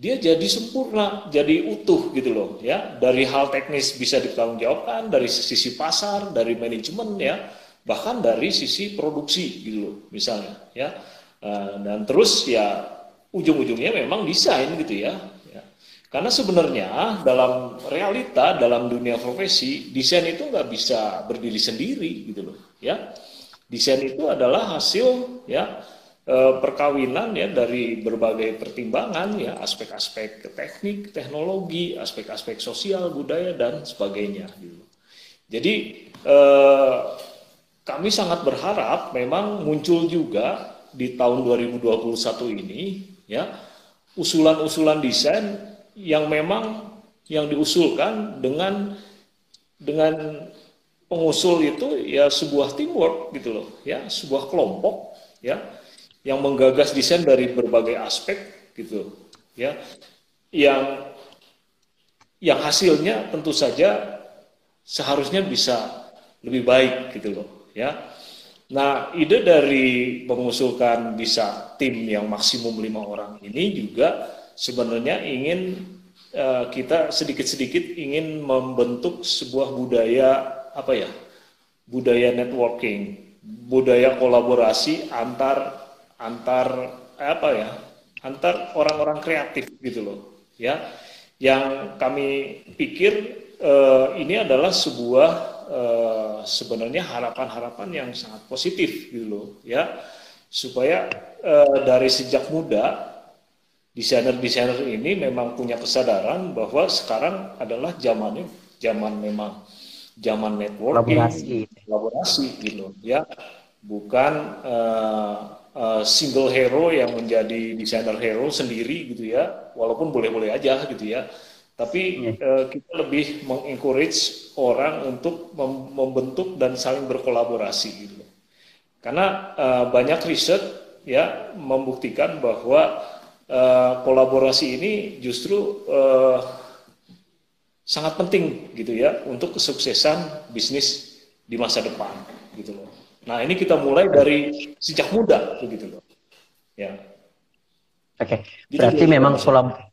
dia jadi sempurna, jadi utuh gitu loh ya. Dari hal teknis bisa dipertanggungjawabkan, dari sisi pasar, dari manajemen ya, bahkan dari sisi produksi gitu loh misalnya ya. Eh, dan terus ya ujung-ujungnya memang desain gitu ya. ya. Karena sebenarnya dalam realita, dalam dunia profesi, desain itu nggak bisa berdiri sendiri gitu loh ya. Desain itu adalah hasil ya perkawinan ya dari berbagai pertimbangan ya aspek-aspek teknik, teknologi, aspek-aspek sosial, budaya dan sebagainya gitu. Jadi eh, kami sangat berharap memang muncul juga di tahun 2021 ini ya usulan-usulan desain yang memang yang diusulkan dengan dengan pengusul itu ya sebuah teamwork gitu loh ya sebuah kelompok ya yang menggagas desain dari berbagai aspek gitu ya. Yang yang hasilnya tentu saja seharusnya bisa lebih baik gitu loh ya. Nah ide dari mengusulkan bisa tim yang maksimum lima orang ini juga sebenarnya ingin uh, kita sedikit-sedikit ingin membentuk sebuah budaya apa ya budaya networking budaya kolaborasi antar antar apa ya antar orang-orang kreatif gitu loh ya. Yang kami pikir uh, ini adalah sebuah uh, sebenarnya harapan-harapan yang sangat positif gitu loh ya. Supaya uh, dari sejak muda desainer-desainer ini memang punya kesadaran bahwa sekarang adalah zamannya zaman memang zaman networking kolaborasi, kolaborasi gitu ya. Bukan uh, uh, single hero yang menjadi desainer hero sendiri gitu ya. Walaupun boleh-boleh aja gitu ya. Tapi uh, kita lebih mengencourage orang untuk mem membentuk dan saling berkolaborasi gitu. Karena uh, banyak riset ya membuktikan bahwa uh, kolaborasi ini justru uh, sangat penting gitu ya untuk kesuksesan bisnis di masa depan gitu loh Nah, ini kita mulai dari sejak muda begitu loh. Ya. Oke. Okay. Berarti Jadi, memang kolab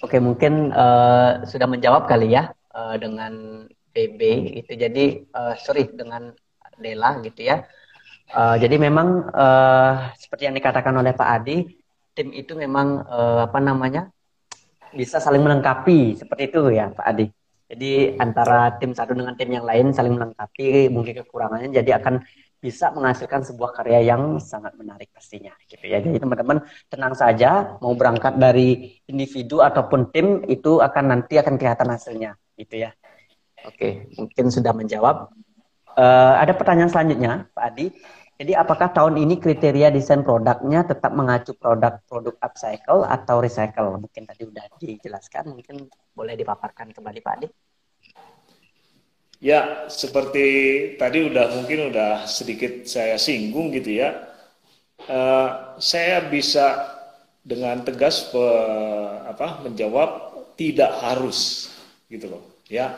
Oke, okay, mungkin uh, sudah menjawab kali ya uh, dengan PB itu. Jadi uh, sorry dengan Dela gitu ya. Uh, jadi memang uh, seperti yang dikatakan oleh Pak Adi, tim itu memang uh, apa namanya bisa saling melengkapi seperti itu ya Pak Adi. Jadi antara tim satu dengan tim yang lain saling melengkapi mungkin kekurangannya jadi akan bisa menghasilkan sebuah karya yang sangat menarik pastinya gitu ya. Jadi teman-teman tenang saja mau berangkat dari individu ataupun tim itu akan nanti akan kelihatan hasilnya gitu ya. Oke, mungkin sudah menjawab. Uh, ada pertanyaan selanjutnya, Pak Adi. Jadi apakah tahun ini kriteria desain produknya tetap mengacu produk-produk upcycle atau recycle? Mungkin tadi sudah dijelaskan, mungkin boleh dipaparkan kembali Pak Adi. Ya, seperti tadi udah mungkin udah sedikit saya singgung gitu ya. Uh, saya bisa dengan tegas pe, apa, menjawab tidak harus gitu loh, ya.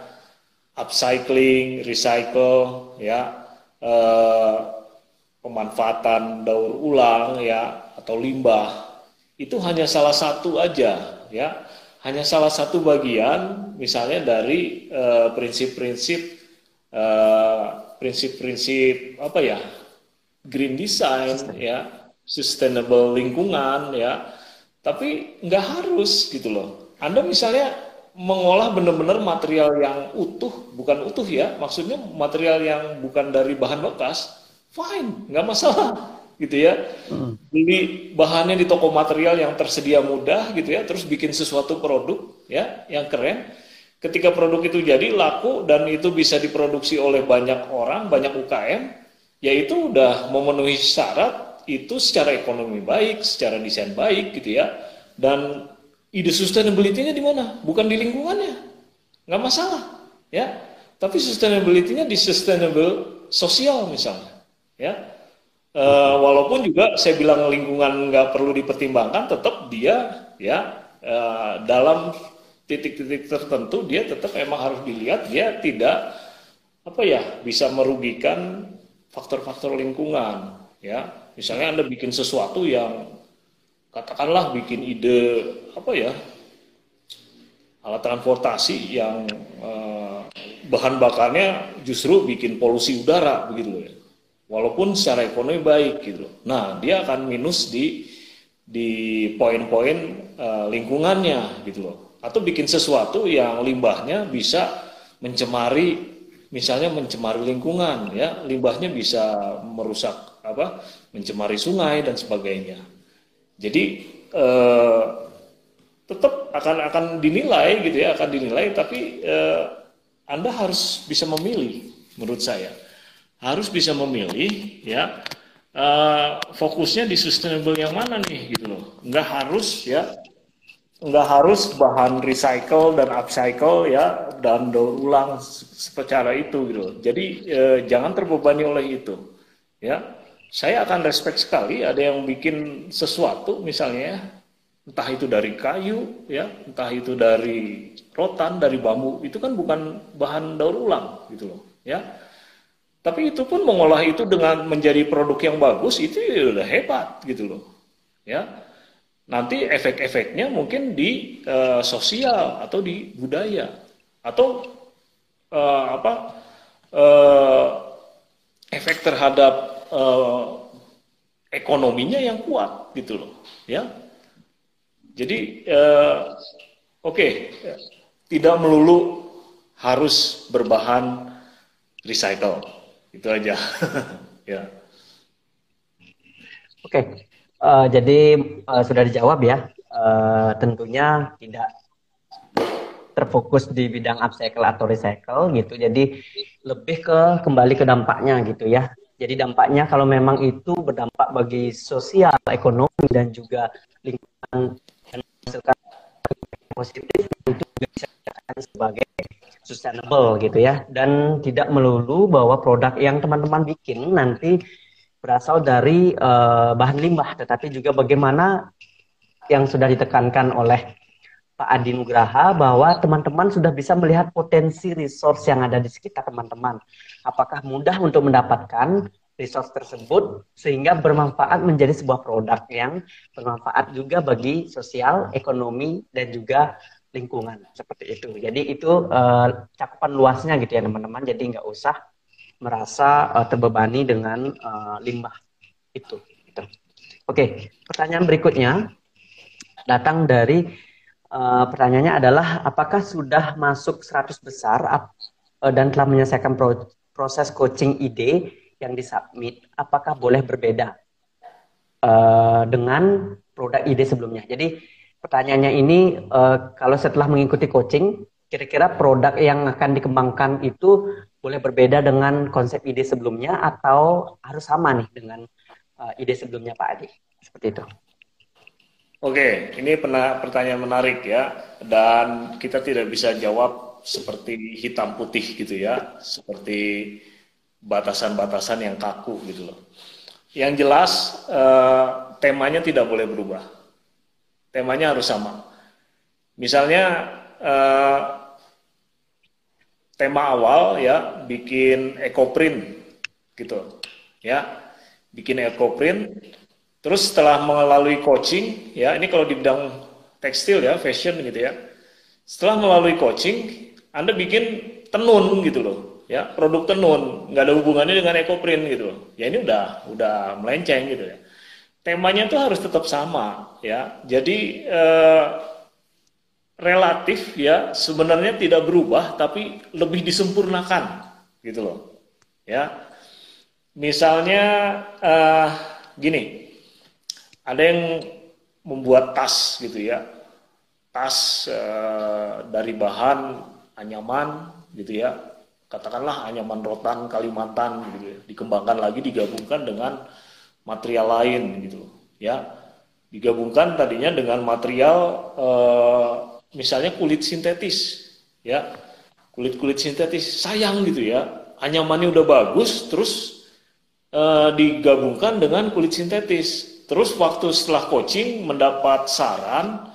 Upcycling, recycle, ya, uh, pemanfaatan daur ulang, ya, atau limbah itu hanya salah satu aja, ya hanya salah satu bagian misalnya dari eh, prinsip-prinsip uh, prinsip-prinsip apa ya green design ya sustainable lingkungan ya. Tapi nggak harus gitu loh. Anda misalnya mengolah benar-benar material yang utuh bukan utuh ya maksudnya material yang bukan dari bahan bekas fine nggak masalah *laughs* gitu ya. Beli bahannya di toko material yang tersedia mudah gitu ya terus bikin sesuatu produk ya yang keren ketika produk itu jadi laku dan itu bisa diproduksi oleh banyak orang banyak UKM ya itu udah memenuhi syarat itu secara ekonomi baik secara desain baik gitu ya. Dan ide sustainability-nya di mana? Bukan di lingkungannya. Nggak masalah ya. Tapi sustainability-nya di sustainable sosial misalnya ya. Uh, walaupun juga saya bilang lingkungan nggak perlu dipertimbangkan, tetap dia ya uh, dalam titik-titik tertentu dia tetap memang harus dilihat dia tidak apa ya bisa merugikan faktor-faktor lingkungan ya misalnya anda bikin sesuatu yang katakanlah bikin ide apa ya alat transportasi yang uh, bahan bakarnya justru bikin polusi udara begitu ya walaupun secara ekonomi baik gitu. Nah, dia akan minus di di poin-poin uh, lingkungannya gitu loh. Atau bikin sesuatu yang limbahnya bisa mencemari misalnya mencemari lingkungan ya, limbahnya bisa merusak apa? mencemari sungai dan sebagainya. Jadi uh, tetap akan akan dinilai gitu ya, akan dinilai tapi uh, Anda harus bisa memilih menurut saya harus bisa memilih ya uh, fokusnya di sustainable yang mana nih gitu loh nggak harus ya nggak harus bahan recycle dan upcycle ya dan daur ulang secara itu gitu. Jadi eh, jangan terbebani oleh itu. Ya, saya akan respect sekali ada yang bikin sesuatu misalnya entah itu dari kayu ya, entah itu dari rotan, dari bambu, itu kan bukan bahan daur ulang gitu loh, ya. Tapi itu pun mengolah itu dengan menjadi produk yang bagus itu ya udah hebat gitu loh. Ya nanti efek-efeknya mungkin di uh, sosial atau di budaya. Atau uh, apa uh, efek terhadap uh, ekonominya yang kuat gitu loh ya. Jadi uh, oke okay, tidak melulu harus berbahan recycle. Itu aja *laughs* ya. Oke. okay. Uh, jadi uh, sudah dijawab ya. Uh, tentunya tidak terfokus di bidang upcycle atau recycle gitu. Jadi lebih ke kembali ke dampaknya gitu ya. Jadi dampaknya kalau memang itu berdampak bagi sosial, ekonomi dan juga lingkungan dan menghasilkan positif itu bisa dikatakan sebagai sustainable gitu ya. Dan tidak melulu bahwa produk yang teman-teman bikin nanti berasal dari uh, bahan limbah, tetapi juga bagaimana yang sudah ditekankan oleh Pak Adi Nugraha bahwa teman-teman sudah bisa melihat potensi resource yang ada di sekitar teman-teman. Apakah mudah untuk mendapatkan resource tersebut sehingga bermanfaat menjadi sebuah produk yang bermanfaat juga bagi sosial, ekonomi, dan juga lingkungan seperti itu. Jadi itu uh, cakupan luasnya gitu ya teman-teman. Jadi nggak usah merasa uh, terbebani dengan uh, limbah itu. Gitu. Oke, pertanyaan berikutnya datang dari uh, pertanyaannya adalah apakah sudah masuk 100 besar uh, dan telah menyelesaikan pro proses coaching ide yang disubmit, apakah boleh berbeda uh, dengan produk ide sebelumnya? Jadi pertanyaannya ini uh, kalau setelah mengikuti coaching, kira-kira produk yang akan dikembangkan itu boleh berbeda dengan konsep ide sebelumnya atau harus sama nih dengan uh, ide sebelumnya Pak Adi? Seperti itu. Oke, ini pertanyaan menarik ya, dan kita tidak bisa jawab seperti hitam putih gitu ya, seperti batasan-batasan yang kaku gitu loh. Yang jelas uh, temanya tidak boleh berubah, temanya harus sama. Misalnya uh, tema awal ya bikin ekoprint gitu ya. Bikin ekoprint terus setelah melalui coaching ya ini kalau di bidang tekstil ya fashion gitu ya. Setelah melalui coaching anda bikin tenun gitu loh ya produk tenun. Nggak ada hubungannya dengan ekoprint gitu loh. Ya ini udah udah melenceng gitu ya. Temanya tuh harus tetap sama ya. Jadi eh, relatif ya sebenarnya tidak berubah tapi lebih disempurnakan gitu loh ya. Misalnya uh, gini ada yang membuat tas gitu ya tas uh, dari bahan anyaman gitu ya katakanlah anyaman rotan Kalimantan gitu ya dikembangkan lagi digabungkan dengan material lain gitu ya. Digabungkan tadinya dengan material uh, misalnya kulit sintetis, ya. Kulit kulit sintetis sayang gitu ya, anyamannya udah bagus, terus e, digabungkan dengan kulit sintetis, terus waktu setelah coaching mendapat saran,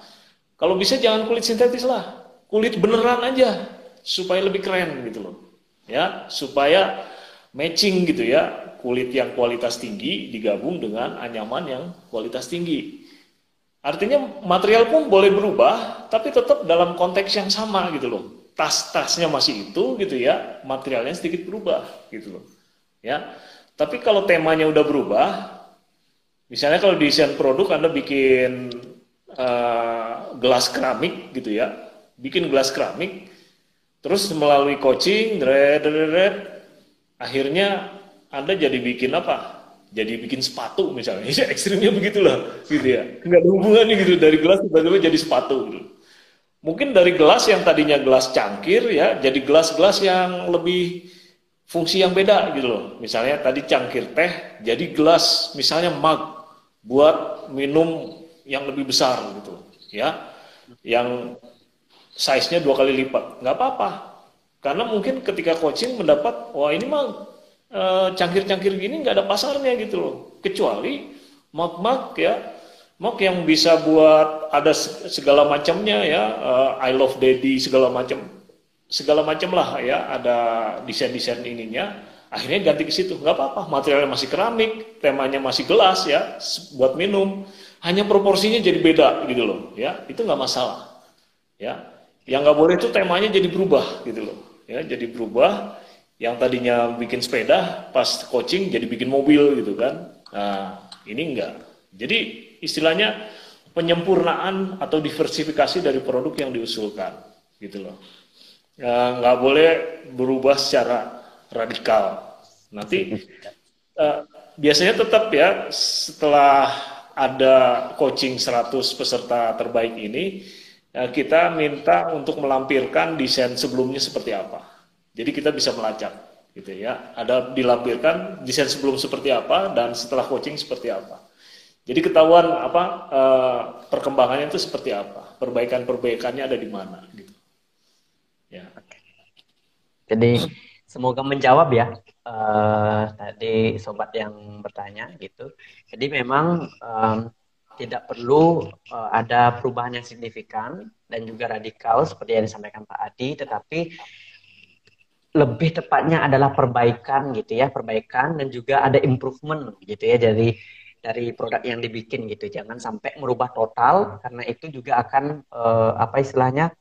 kalau bisa jangan kulit sintetis lah, kulit beneran aja supaya lebih keren gitu loh, ya. Supaya matching gitu ya. Kulit yang kualitas tinggi digabung dengan anyaman yang kualitas tinggi. Artinya material pun boleh berubah, tapi tetap dalam konteks yang sama gitu loh. Tas-tasnya masih itu gitu ya, materialnya sedikit berubah gitu loh. Ya. Tapi kalau temanya udah berubah, misalnya kalau desain produk Anda bikin uh, gelas keramik gitu ya, bikin gelas keramik, terus melalui coaching, dred, dred, dred, akhirnya Anda jadi bikin apa? Jadi bikin sepatu misalnya. *laughs* Ya, ekstrimnya begitulah gitu ya. Nggak ada hubungannya gitu. Dari gelas tiba-tiba jadi sepatu gitu. mungkin dari gelas yang tadinya gelas cangkir ya jadi gelas-gelas yang lebih fungsi yang beda gitu loh. Misalnya tadi cangkir teh jadi gelas misalnya mug buat minum yang lebih besar gitu ya. Yang size-nya dua kali lipat, nggak apa-apa. Karena mungkin ketika coaching mendapat, wah ini mah cangkir-cangkir gini nggak ada pasarnya gitu loh. Kecuali mug-mug ya, mug yang bisa buat ada segala macamnya ya, uh, I love daddy segala macam, segala macam lah ya, ada desain-desain ininya. Akhirnya ganti ke situ, nggak apa-apa. Materialnya masih keramik, temanya masih gelas ya, buat minum. Hanya proporsinya jadi beda gitu loh, ya itu nggak masalah. Ya, yang nggak boleh itu temanya jadi berubah gitu loh. Ya, jadi berubah. Yang tadinya bikin sepeda, pas coaching jadi bikin mobil gitu kan. Nah, ini enggak. Jadi istilahnya penyempurnaan atau diversifikasi dari produk yang diusulkan gitu loh. Ya, nggak boleh berubah secara radikal. Nanti uh, *laughs* biasanya tetap ya setelah ada coaching 100 peserta terbaik ini Eh, kita minta untuk melampirkan desain sebelumnya seperti apa. Jadi kita bisa melacak gitu ya. Ada dilampirkan desain sebelum seperti apa dan setelah coaching seperti apa. Jadi ketahuan apa uh, perkembangannya itu seperti apa, perbaikan-perbaikannya ada di mana gitu. Ya. Jadi semoga menjawab ya uh, tadi sobat yang bertanya gitu. Jadi memang um, tidak perlu uh, ada perubahan yang signifikan dan juga radikal seperti yang disampaikan Pak Adi, tetapi lebih tepatnya adalah perbaikan gitu ya, perbaikan dan juga ada improvement gitu ya dari dari produk yang dibikin gitu. Jangan sampai merubah total karena itu juga akan uh, apa istilahnya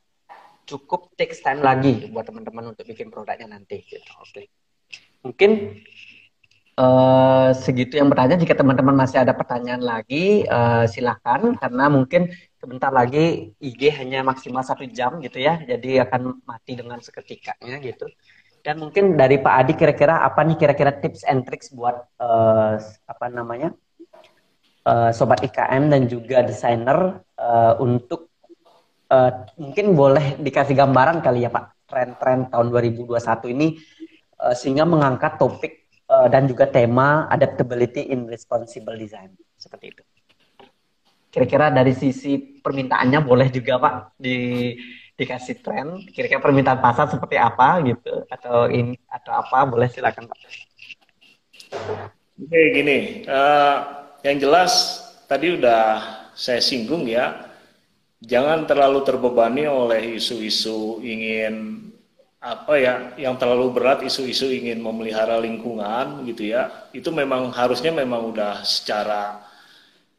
cukup takes time lagi buat teman-teman untuk bikin produknya nanti gitu. Oke. Okay. Mungkin uh, segitu yang bertanya. Jika teman-teman masih ada pertanyaan lagi, uh, silakan karena mungkin sebentar lagi IG hanya maksimal satu jam gitu ya, jadi akan mati dengan seketikanya gitu. Dan mungkin dari Pak Adi kira-kira apa nih kira-kira tips and tricks buat uh, apa namanya uh, sobat IKM dan juga desainer uh, untuk uh, mungkin boleh dikasih gambaran kali ya Pak tren-tren tahun 2021 ini uh, sehingga mengangkat topik uh, dan juga tema adaptability in responsible design seperti itu. Kira-kira dari sisi permintaannya boleh juga Pak di dikasih tren kira-kira permintaan pasar seperti apa gitu atau ini atau apa boleh silakan Pak. Oke gini, uh, yang jelas tadi udah saya singgung ya, jangan terlalu terbebani oleh isu-isu ingin apa ya yang terlalu berat isu-isu ingin memelihara lingkungan gitu ya itu memang harusnya memang udah secara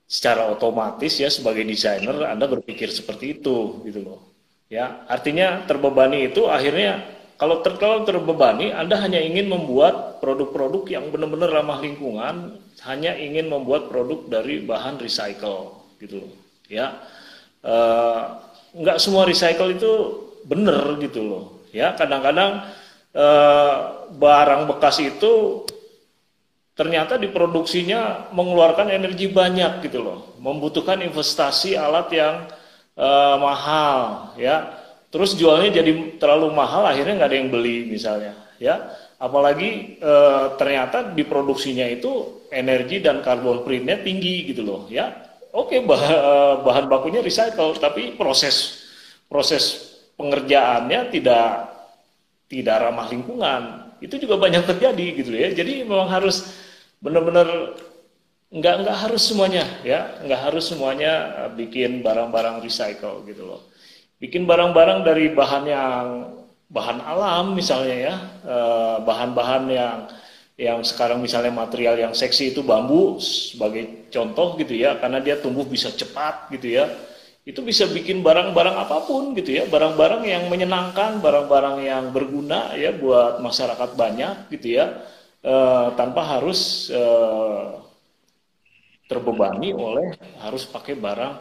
secara otomatis ya sebagai desainer Anda berpikir seperti itu gitu loh ya artinya terbebani itu akhirnya kalau ter kalau terbebani Anda hanya ingin membuat produk-produk yang benar-benar ramah lingkungan hanya ingin membuat produk dari bahan recycle gitu ya e, semua recycle itu benar gitu loh. Ya, kadang-kadang eh, barang bekas itu ternyata diproduksinya mengeluarkan energi banyak gitu loh, membutuhkan investasi alat yang eh, mahal, ya. Terus jualnya jadi terlalu mahal, akhirnya nggak ada yang beli misalnya, ya. Apalagi eh, ternyata diproduksinya itu energi dan karbon printnya tinggi gitu loh, ya. Oke, bah eh, bahan bakunya recycle, tapi proses proses pengerjaannya tidak tidak ramah lingkungan itu juga banyak terjadi gitu ya jadi memang harus benar-benar nggak nggak harus semuanya ya. Nggak harus semuanya eh, bikin barang-barang recycle gitu loh. Bikin barang-barang dari bahan yang bahan alam misalnya ya. Eh, bahan-bahan yang yang sekarang misalnya material yang seksi itu bambu sebagai contoh gitu ya karena dia tumbuh bisa cepat gitu ya. Itu bisa bikin barang-barang apa pun gitu ya, barang-barang yang menyenangkan, barang-barang yang berguna ya buat masyarakat banyak gitu ya, e, tanpa harus e, terbebani oleh harus pakai barang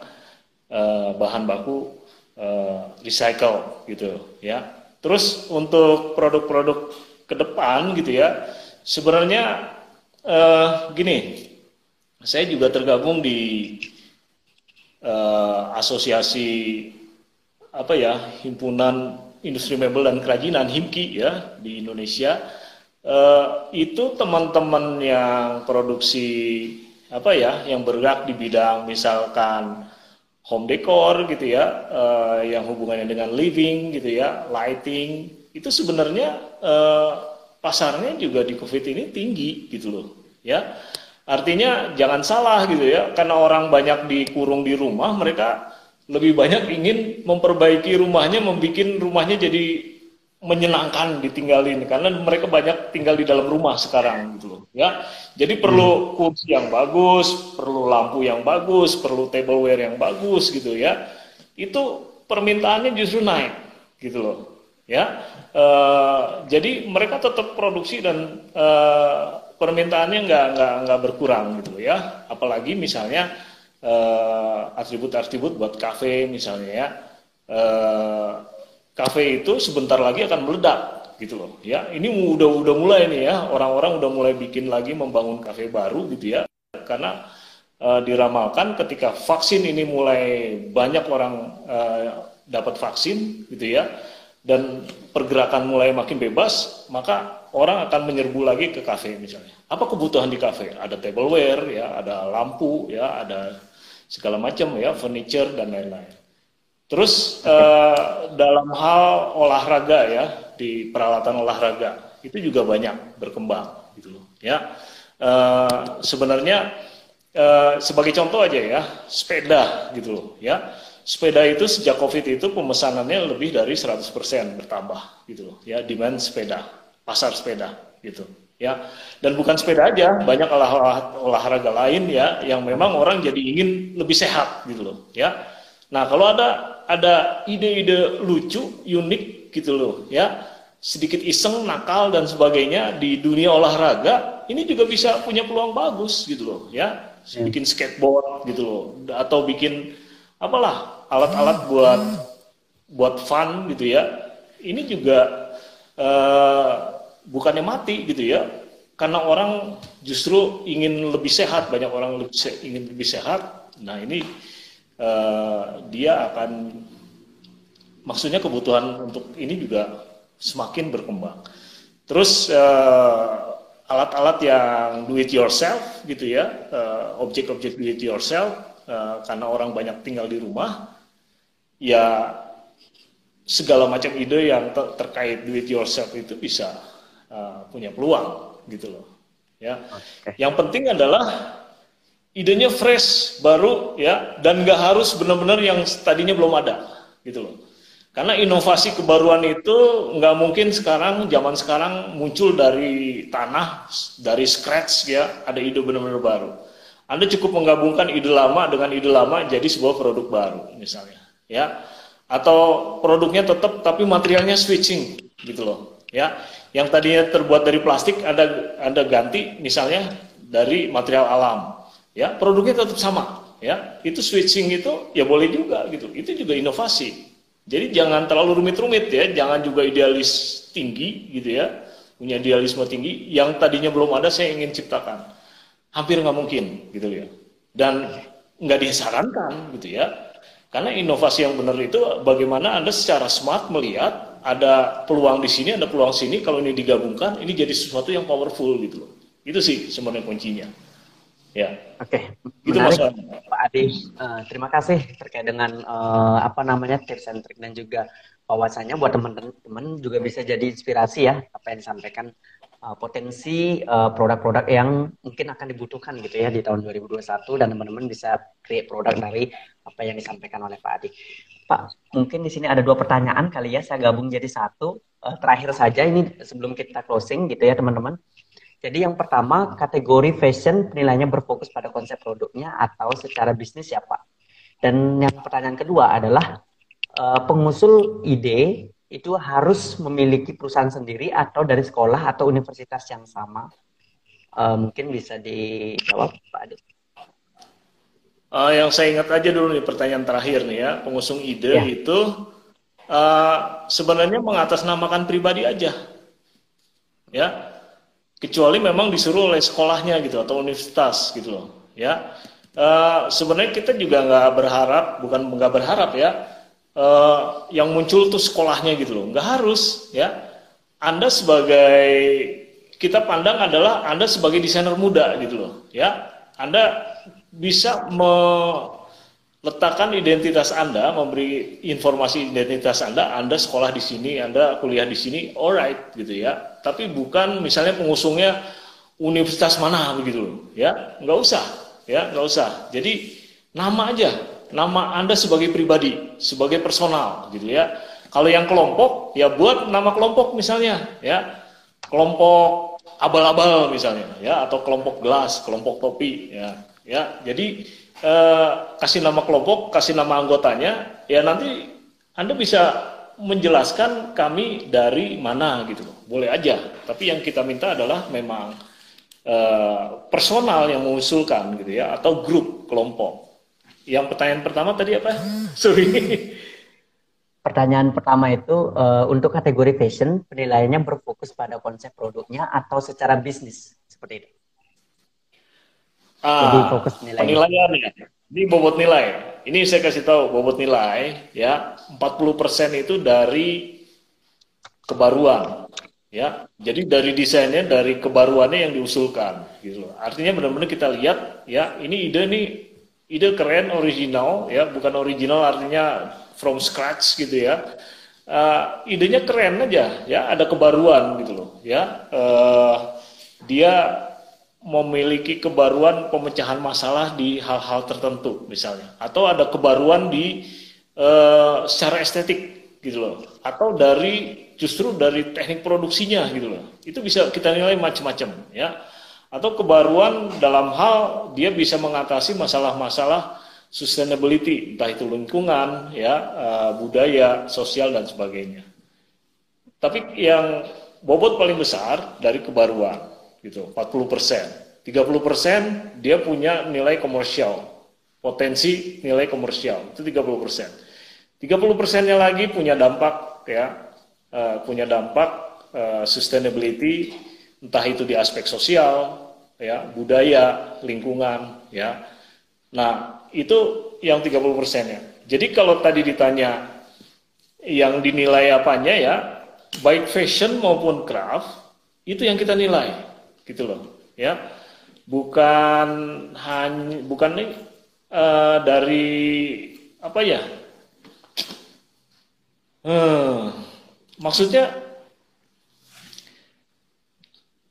e, bahan baku e, recycle gitu ya. Terus untuk produk-produk ke depan gitu ya, sebenarnya e, gini, saya juga tergabung di uh, asosiasi apa ya himpunan industri mebel dan kerajinan HIMKI ya di Indonesia uh, itu teman-teman yang produksi apa ya yang bergerak di bidang misalkan home decor gitu ya, uh, yang hubungannya dengan living gitu ya, lighting, itu sebenarnya uh, pasarnya juga di COVID ini tinggi gitu loh, ya. Artinya jangan salah gitu ya, karena orang banyak dikurung di rumah, mereka lebih banyak ingin memperbaiki rumahnya, membuat rumahnya jadi menyenangkan ditinggalin karena mereka banyak tinggal di dalam rumah sekarang gitu loh ya. Jadi perlu hmm. kursi yang bagus perlu lampu yang bagus perlu tableware yang bagus gitu ya. Itu permintaannya justru naik gitu loh ya. E, jadi mereka tetap produksi dan e, permintaannya nggak nggak nggak berkurang gitu ya. Apalagi misalnya atribut-atribut buat kafe misalnya ya kafe itu sebentar lagi akan meledak gitu loh. Ya ini udah udah mulai nih ya orang-orang udah mulai bikin lagi membangun kafe baru gitu ya. Karena uh, diramalkan ketika vaksin ini mulai banyak orang uh, dapat vaksin gitu ya dan pergerakan mulai makin bebas maka orang akan menyerbu lagi ke kafe misalnya. Apa kebutuhan di kafe? Ada tableware ya ada lampu ya ada segala macam ya furniture dan lain-lain Terus uh, dalam hal olahraga ya di peralatan olahraga itu juga banyak berkembang gitu loh ya. Uh, sebenarnya uh, sebagai contoh aja ya sepeda gitu loh ya. Sepeda itu sejak Covid itu pemesanannya lebih dari 100% bertambah gitu loh ya demand sepeda, pasar sepeda gitu ya. Dan bukan sepeda aja, banyak olah olahraga lain ya yang memang orang jadi ingin lebih sehat gitu loh ya. Nah, kalau ada ada ide-ide lucu, unik gitu loh, ya. Sedikit iseng, nakal dan sebagainya di dunia olahraga, ini juga bisa punya peluang bagus gitu loh, ya. Hmm. Bikin skateboard gitu loh, atau bikin apalah alat-alat buat buat fun gitu ya. Ini juga uh, bukannya mati gitu ya, karena orang justru ingin lebih sehat, banyak orang lebih ingin lebih sehat. Nah ini uh, dia akan maksudnya kebutuhan untuk ini juga semakin berkembang. Terus uh, alat-alat yang do it yourself gitu ya, uh, objek-objek do it yourself uh, karena orang banyak tinggal di rumah, ya segala macam ide yang ter terkait do it yourself itu bisa uh, punya peluang gitu loh. Ya, okay. yang penting adalah idenya fresh, baru ya, dan nggak harus benar-benar yang tadinya belum ada, gitu loh. Karena inovasi kebaruan itu nggak mungkin sekarang, zaman sekarang muncul dari tanah, dari scratch ya, ada ide benar-benar baru. Anda cukup menggabungkan ide lama dengan ide lama jadi sebuah produk baru, misalnya, ya. Atau produknya tetap tapi materialnya switching, gitu loh, ya. Yang tadinya terbuat dari plastik, ada ada ganti, misalnya dari material alam ya produknya tetap sama. Ya itu switching itu ya boleh juga gitu. Itu juga inovasi. Jadi jangan terlalu rumit-rumit ya jangan juga idealis tinggi gitu ya punya idealisme tinggi. Yang tadinya belum ada saya ingin ciptakan. Hampir nggak mungkin gitu ya. Dan nggak disarankan gitu ya. Karena inovasi yang benar itu bagaimana anda secara smart melihat ada peluang di sini ada peluang sini. Kalau ini digabungkan ini jadi sesuatu yang powerful gitu loh. Itu sih sebenarnya kuncinya Ya. Oke, okay. menarik Pak Adi. Uh, terima kasih terkait dengan uh, apa namanya tips and trick dan juga wawasannya buat teman-teman juga bisa jadi inspirasi ya apa yang disampaikan uh, potensi produk-produk uh, yang mungkin akan dibutuhkan gitu ya di tahun 2021 dan teman-teman bisa create produk dari apa yang disampaikan oleh Pak Adi. Pak, mungkin di sini ada dua pertanyaan kali ya saya gabung jadi satu. Uh, terakhir saja ini sebelum kita closing gitu ya teman-teman. Jadi yang pertama kategori fashion penilaiannya berfokus pada konsep produknya atau secara bisnis ya Pak. Dan yang pertanyaan kedua adalah uh, pengusul ide itu harus memiliki perusahaan sendiri atau dari sekolah atau universitas yang sama. Uh, mungkin bisa dijawab Pak Adi. Uh, yang saya ingat aja dulu nih pertanyaan terakhir nih ya, pengusung ide ya. itu uh, sebenarnya mengatasnamakan pribadi aja. Ya, kecuali memang disuruh oleh sekolahnya gitu atau universitas gitu loh ya. Uh, sebenarnya kita juga nggak berharap bukan nggak berharap ya uh, yang muncul tuh sekolahnya gitu loh. Nggak harus ya. Anda sebagai kita pandang adalah anda sebagai desainer muda gitu loh ya. Anda bisa me letakkan identitas Anda, memberi informasi identitas Anda, Anda sekolah di sini, Anda kuliah di sini, alright gitu ya. Tapi bukan misalnya pengusungnya universitas mana begitu, ya nggak usah, ya nggak usah. Jadi nama aja, nama Anda sebagai pribadi, sebagai personal gitu ya. Kalau yang kelompok, ya buat nama kelompok misalnya, ya kelompok abal-abal misalnya, ya atau kelompok gelas, kelompok topi, ya, ya. Jadi eh, kasih nama kelompok, kasih nama anggotanya, ya nanti Anda bisa menjelaskan kami dari mana gitu Boleh aja. Tapi yang kita minta adalah memang eh, personal yang mengusulkan gitu ya atau grup kelompok. Yang pertanyaan pertama tadi apa? *laughs* Sorry. Pertanyaan pertama itu uh, untuk kategori fashion penilaiannya berfokus pada konsep produknya atau secara bisnis seperti itu. Ah, Jadi fokus nilai. Penilaian ya. Ini bobot nilai. Ini saya kasih tahu bobot nilai ya 40% itu dari kebaruan ya. Jadi dari desainnya dari kebaruannya yang diusulkan gitu. Artinya benar-benar kita lihat ya ini ide nih ide keren original ya, bukan original artinya from scratch gitu ya. Uh, idenya keren aja ya, ada kebaruan gitu loh ya. Uh, dia memiliki kebaruan pemecahan masalah di hal-hal tertentu misalnya. Atau ada kebaruan di uh, secara estetik gitu loh. Atau dari justru dari teknik produksinya gitu loh. Itu bisa kita nilai macam-macam ya. Atau kebaruan dalam hal dia bisa mengatasi masalah-masalah sustainability entah itu lingkungan ya uh, budaya sosial dan sebagainya. Tapi yang bobot paling besar dari kebaruan gitu 40 persen. 30 persen dia punya nilai komersial. Potensi nilai komersial itu 30 persen. 30 persennya lagi punya dampak ya uh, punya dampak uh, sustainability entah itu di aspek sosial ya budaya lingkungan ya. Nah itu yang 30 persennya. Jadi kalau tadi ditanya yang dinilai apanya ya baik fashion maupun craft itu yang kita nilai gitu loh ya. Bukan hanya bukan nih uh, dari apa ya? Hmm, maksudnya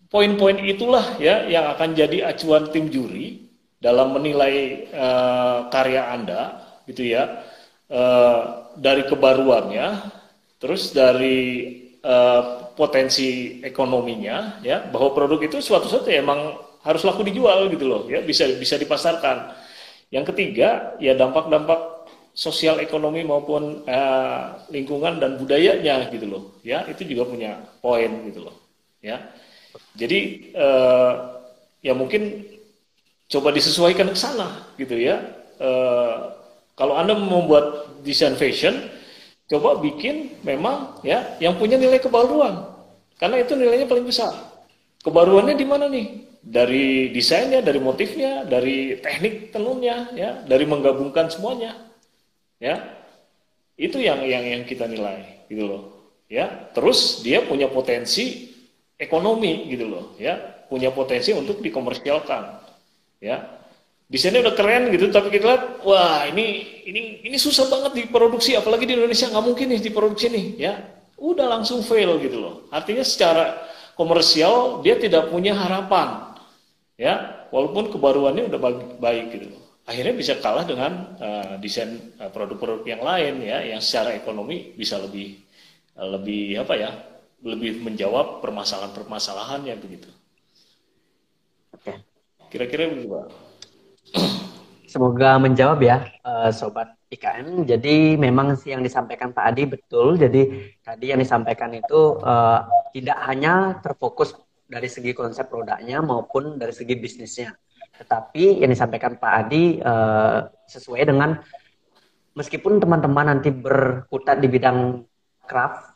poin-poin itulah ya yang akan jadi acuan tim juri dalam menilai uh, karya anda gitu ya. Uh, dari kebaruannya terus dari uh, potensi ekonominya ya bahwa produk itu suatu saat ya emang harus laku dijual gitu loh ya bisa bisa dipasarkan. Yang ketiga ya dampak-dampak sosial ekonomi maupun eh, lingkungan dan budayanya gitu loh ya itu juga punya poin gitu loh ya. Jadi eh, ya mungkin coba disesuaikan ke sana gitu ya. Eh, kalau anda membuat desain fashion coba bikin memang ya yang punya nilai kebaruan. Karena itu nilainya paling besar. Kebaruannya di mana nih? Dari desainnya dari motifnya dari teknik tenunnya ya dari menggabungkan semuanya ya. Itu yang yang yang kita nilai gitu loh ya. Terus dia punya potensi ekonomi gitu loh ya. Punya potensi untuk dikomersialkan ya desainnya udah keren gitu tapi kita lihat wah ini ini ini susah banget diproduksi apalagi di Indonesia nggak mungkin nih diproduksi nih ya. Udah langsung fail gitu loh. Artinya secara komersial dia tidak punya harapan ya. Walaupun kebaruannya udah baik, gitu loh. Akhirnya bisa kalah dengan uh, desain uh, produk-produk yang lain ya yang secara ekonomi bisa lebih uh, lebih apa ya lebih menjawab permasalahan-permasalahannya begitu. Kira-kira begitu pak *clears throat* Semoga menjawab ya, uh, sobat IKN. Jadi memang sih yang disampaikan Pak Adi betul. Jadi tadi yang disampaikan itu uh, tidak hanya terfokus dari segi konsep produknya maupun dari segi bisnisnya, tetapi yang disampaikan Pak Adi uh, sesuai dengan meskipun teman-teman nanti berkutat di bidang craft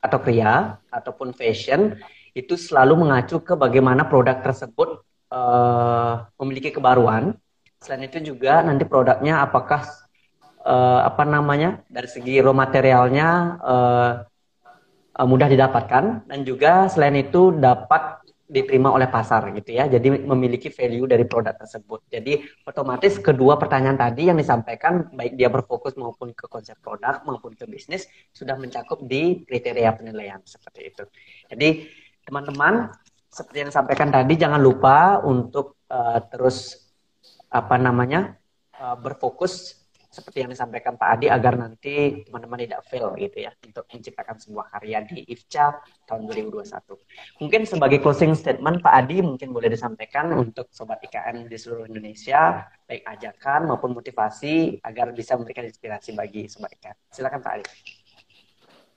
atau kria ataupun fashion itu selalu mengacu ke bagaimana produk tersebut uh, memiliki kebaruan Selain itu juga nanti produknya apakah uh, apa namanya dari segi raw materialnya uh, uh, mudah didapatkan dan juga selain itu dapat diterima oleh pasar gitu ya. Jadi memiliki value dari produk tersebut. Jadi otomatis kedua pertanyaan tadi yang disampaikan baik dia berfokus maupun ke konsep produk maupun ke bisnis sudah mencakup di kriteria penilaian seperti itu. Jadi teman-teman seperti yang disampaikan tadi jangan lupa untuk uh, terus apa namanya uh, berfokus seperti yang disampaikan Pak Adi agar nanti teman-teman tidak fail gitu ya untuk menciptakan sebuah karya di IFCA tahun 2021. Mungkin sebagai closing statement Pak Adi mungkin boleh disampaikan untuk sobat IKN di seluruh Indonesia baik ajakan maupun motivasi agar bisa memberikan inspirasi bagi sobat IKN. Silakan Pak Adi.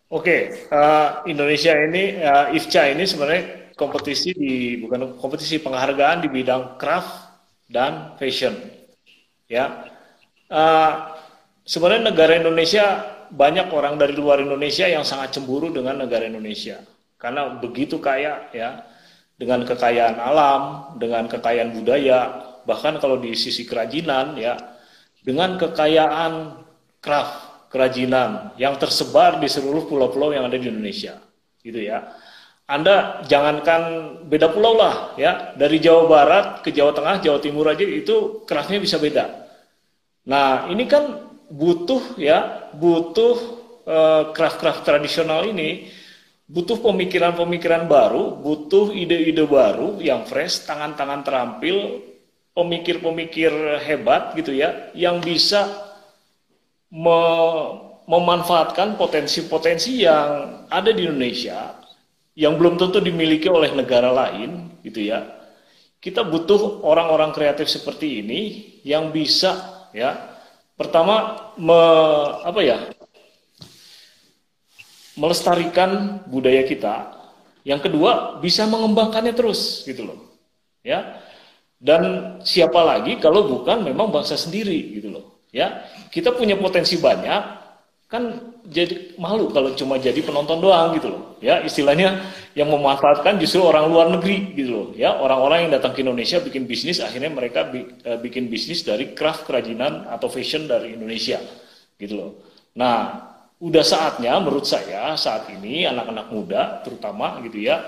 Oke, uh, Indonesia ini uh, IFCA ini sebenarnya kompetisi di bukan kompetisi penghargaan di bidang craft dan fashion. Ya, uh, sebenarnya negara Indonesia banyak orang dari luar Indonesia yang sangat cemburu dengan negara Indonesia. Karena begitu kaya ya. Dengan kekayaan alam, dengan kekayaan budaya, bahkan kalau di sisi kerajinan ya. Dengan kekayaan craft kerajinan yang tersebar di seluruh pulau-pulau yang ada di Indonesia. Gitu ya. Anda jangankan beda pulau lah ya. Dari Jawa Barat ke Jawa Tengah, Jawa Timur aja itu craftnya bisa beda. Nah, ini kan butuh ya, butuh uh, craft-craft tradisional ini butuh pemikiran-pemikiran baru, butuh ide-ide baru yang fresh, tangan-tangan terampil, pemikir-pemikir hebat gitu ya, yang bisa me memanfaatkan potensi-potensi yang ada di Indonesia yang belum tentu dimiliki oleh negara lain gitu ya. Kita butuh orang-orang kreatif seperti ini yang bisa ya. Pertama me, apa ya melestarikan budaya kita. Yang kedua bisa mengembangkannya terus gitu loh ya. Dan siapa lagi kalau bukan memang bangsa sendiri gitu loh ya. Kita punya potensi banyak kan jadi malu kalau cuma jadi penonton doang gitu loh. Ya istilahnya yang memanfaatkan justru orang luar negeri gitu loh. Ya orang-orang yang datang ke Indonesia bikin bisnis akhirnya mereka eh, bikin bisnis dari craft kerajinan atau fashion dari Indonesia gitu loh. Nah udah saatnya menurut saya saat ini anak-anak muda terutama gitu ya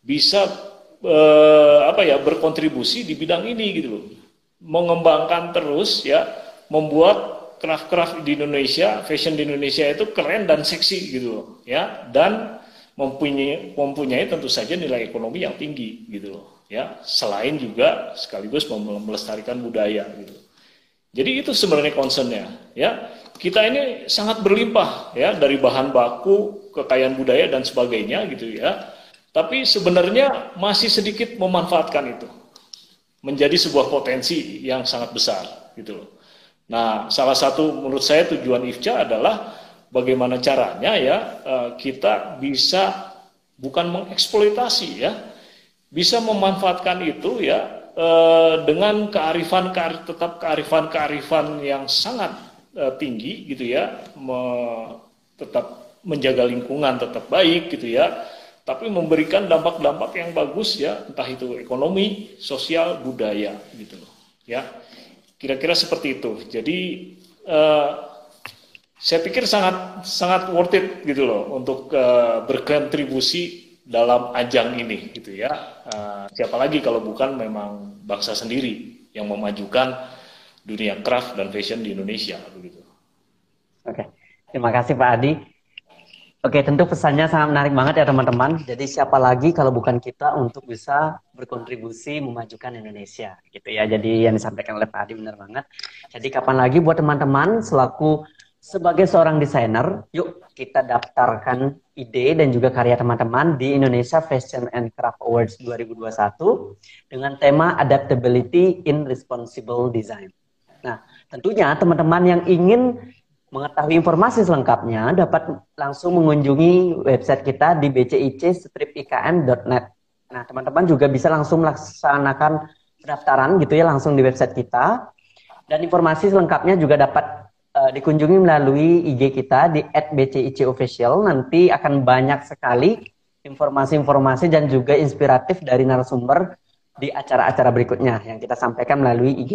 bisa eh, apa ya berkontribusi di bidang ini gitu loh. Mengembangkan terus ya membuat craft-craft di Indonesia, fashion di Indonesia itu keren dan seksi gitu loh, ya. Dan mempunyai mempunyai tentu saja nilai ekonomi yang tinggi gitu loh, ya. Selain juga sekaligus melestarikan budaya gitu. Jadi itu sebenarnya concernnya, ya. Kita ini sangat berlimpah ya dari bahan baku, kekayaan budaya dan sebagainya gitu ya. Tapi sebenarnya masih sedikit memanfaatkan itu menjadi sebuah potensi yang sangat besar gitu loh. Nah, salah satu menurut saya tujuan IFCA adalah bagaimana caranya ya eh, kita bisa bukan mengeksploitasi ya, bisa memanfaatkan itu ya eh, dengan kearifan tetap kearifan-kearifan yang sangat eh, tinggi gitu ya, tetap menjaga lingkungan tetap baik gitu ya, tapi memberikan dampak-dampak yang bagus ya, entah itu ekonomi, sosial, budaya gitu loh ya. Kira-kira seperti itu. Jadi uh, saya pikir sangat sangat worth it gitu loh untuk uh, berkontribusi dalam ajang ini gitu ya. Uh, siapa lagi kalau bukan memang bangsa sendiri yang memajukan dunia craft dan fashion di Indonesia begitu. Oke, terima kasih Pak Adi. Oke, tentu pesannya sangat menarik banget ya teman-teman. Jadi siapa lagi kalau bukan kita untuk bisa berkontribusi memajukan Indonesia gitu ya. Jadi yang disampaikan oleh Pak Adi benar banget. Jadi kapan lagi buat teman-teman selaku sebagai seorang desainer, yuk kita daftarkan ide dan juga karya teman-teman di Indonesia Fashion and Craft Awards 2021 dengan tema Adaptability in Responsible Design. Nah, tentunya teman-teman yang ingin Mengetahui informasi selengkapnya dapat langsung mengunjungi website kita di bcic-ikn.net. Nah, teman-teman juga bisa langsung melaksanakan pendaftaran gitu ya langsung di website kita. Dan informasi selengkapnya juga dapat uh, dikunjungi melalui IG kita di @bcicofficial. Nanti akan banyak sekali informasi-informasi dan juga inspiratif dari narasumber di acara-acara berikutnya yang kita sampaikan melalui IG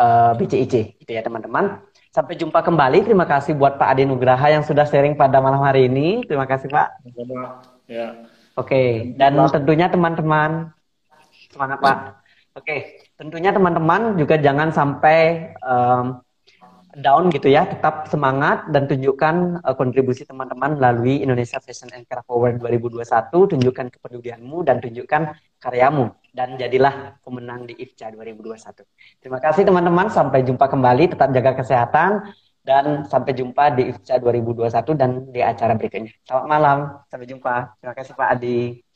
uh, eh, BCIC gitu ya teman-teman. Sampai jumpa kembali. Terima kasih buat Pak Adi Nugraha yang sudah sharing pada malam hari ini. Terima kasih Pak. Ya. Oke, dan tentunya teman-teman semangat Pak. Oke, tentunya teman-teman juga jangan sampai um, down gitu ya, tetap semangat dan tunjukkan uh, kontribusi teman-teman melalui Indonesia Fashion and Craft Award 2021, tunjukkan kepedulianmu dan tunjukkan karyamu dan jadilah pemenang di IFCA 2021. Terima kasih teman-teman, sampai jumpa kembali, tetap jaga kesehatan dan sampai jumpa di IFCA 2021 dan di acara berikutnya. Selamat malam, sampai jumpa. Terima kasih Pak Adi.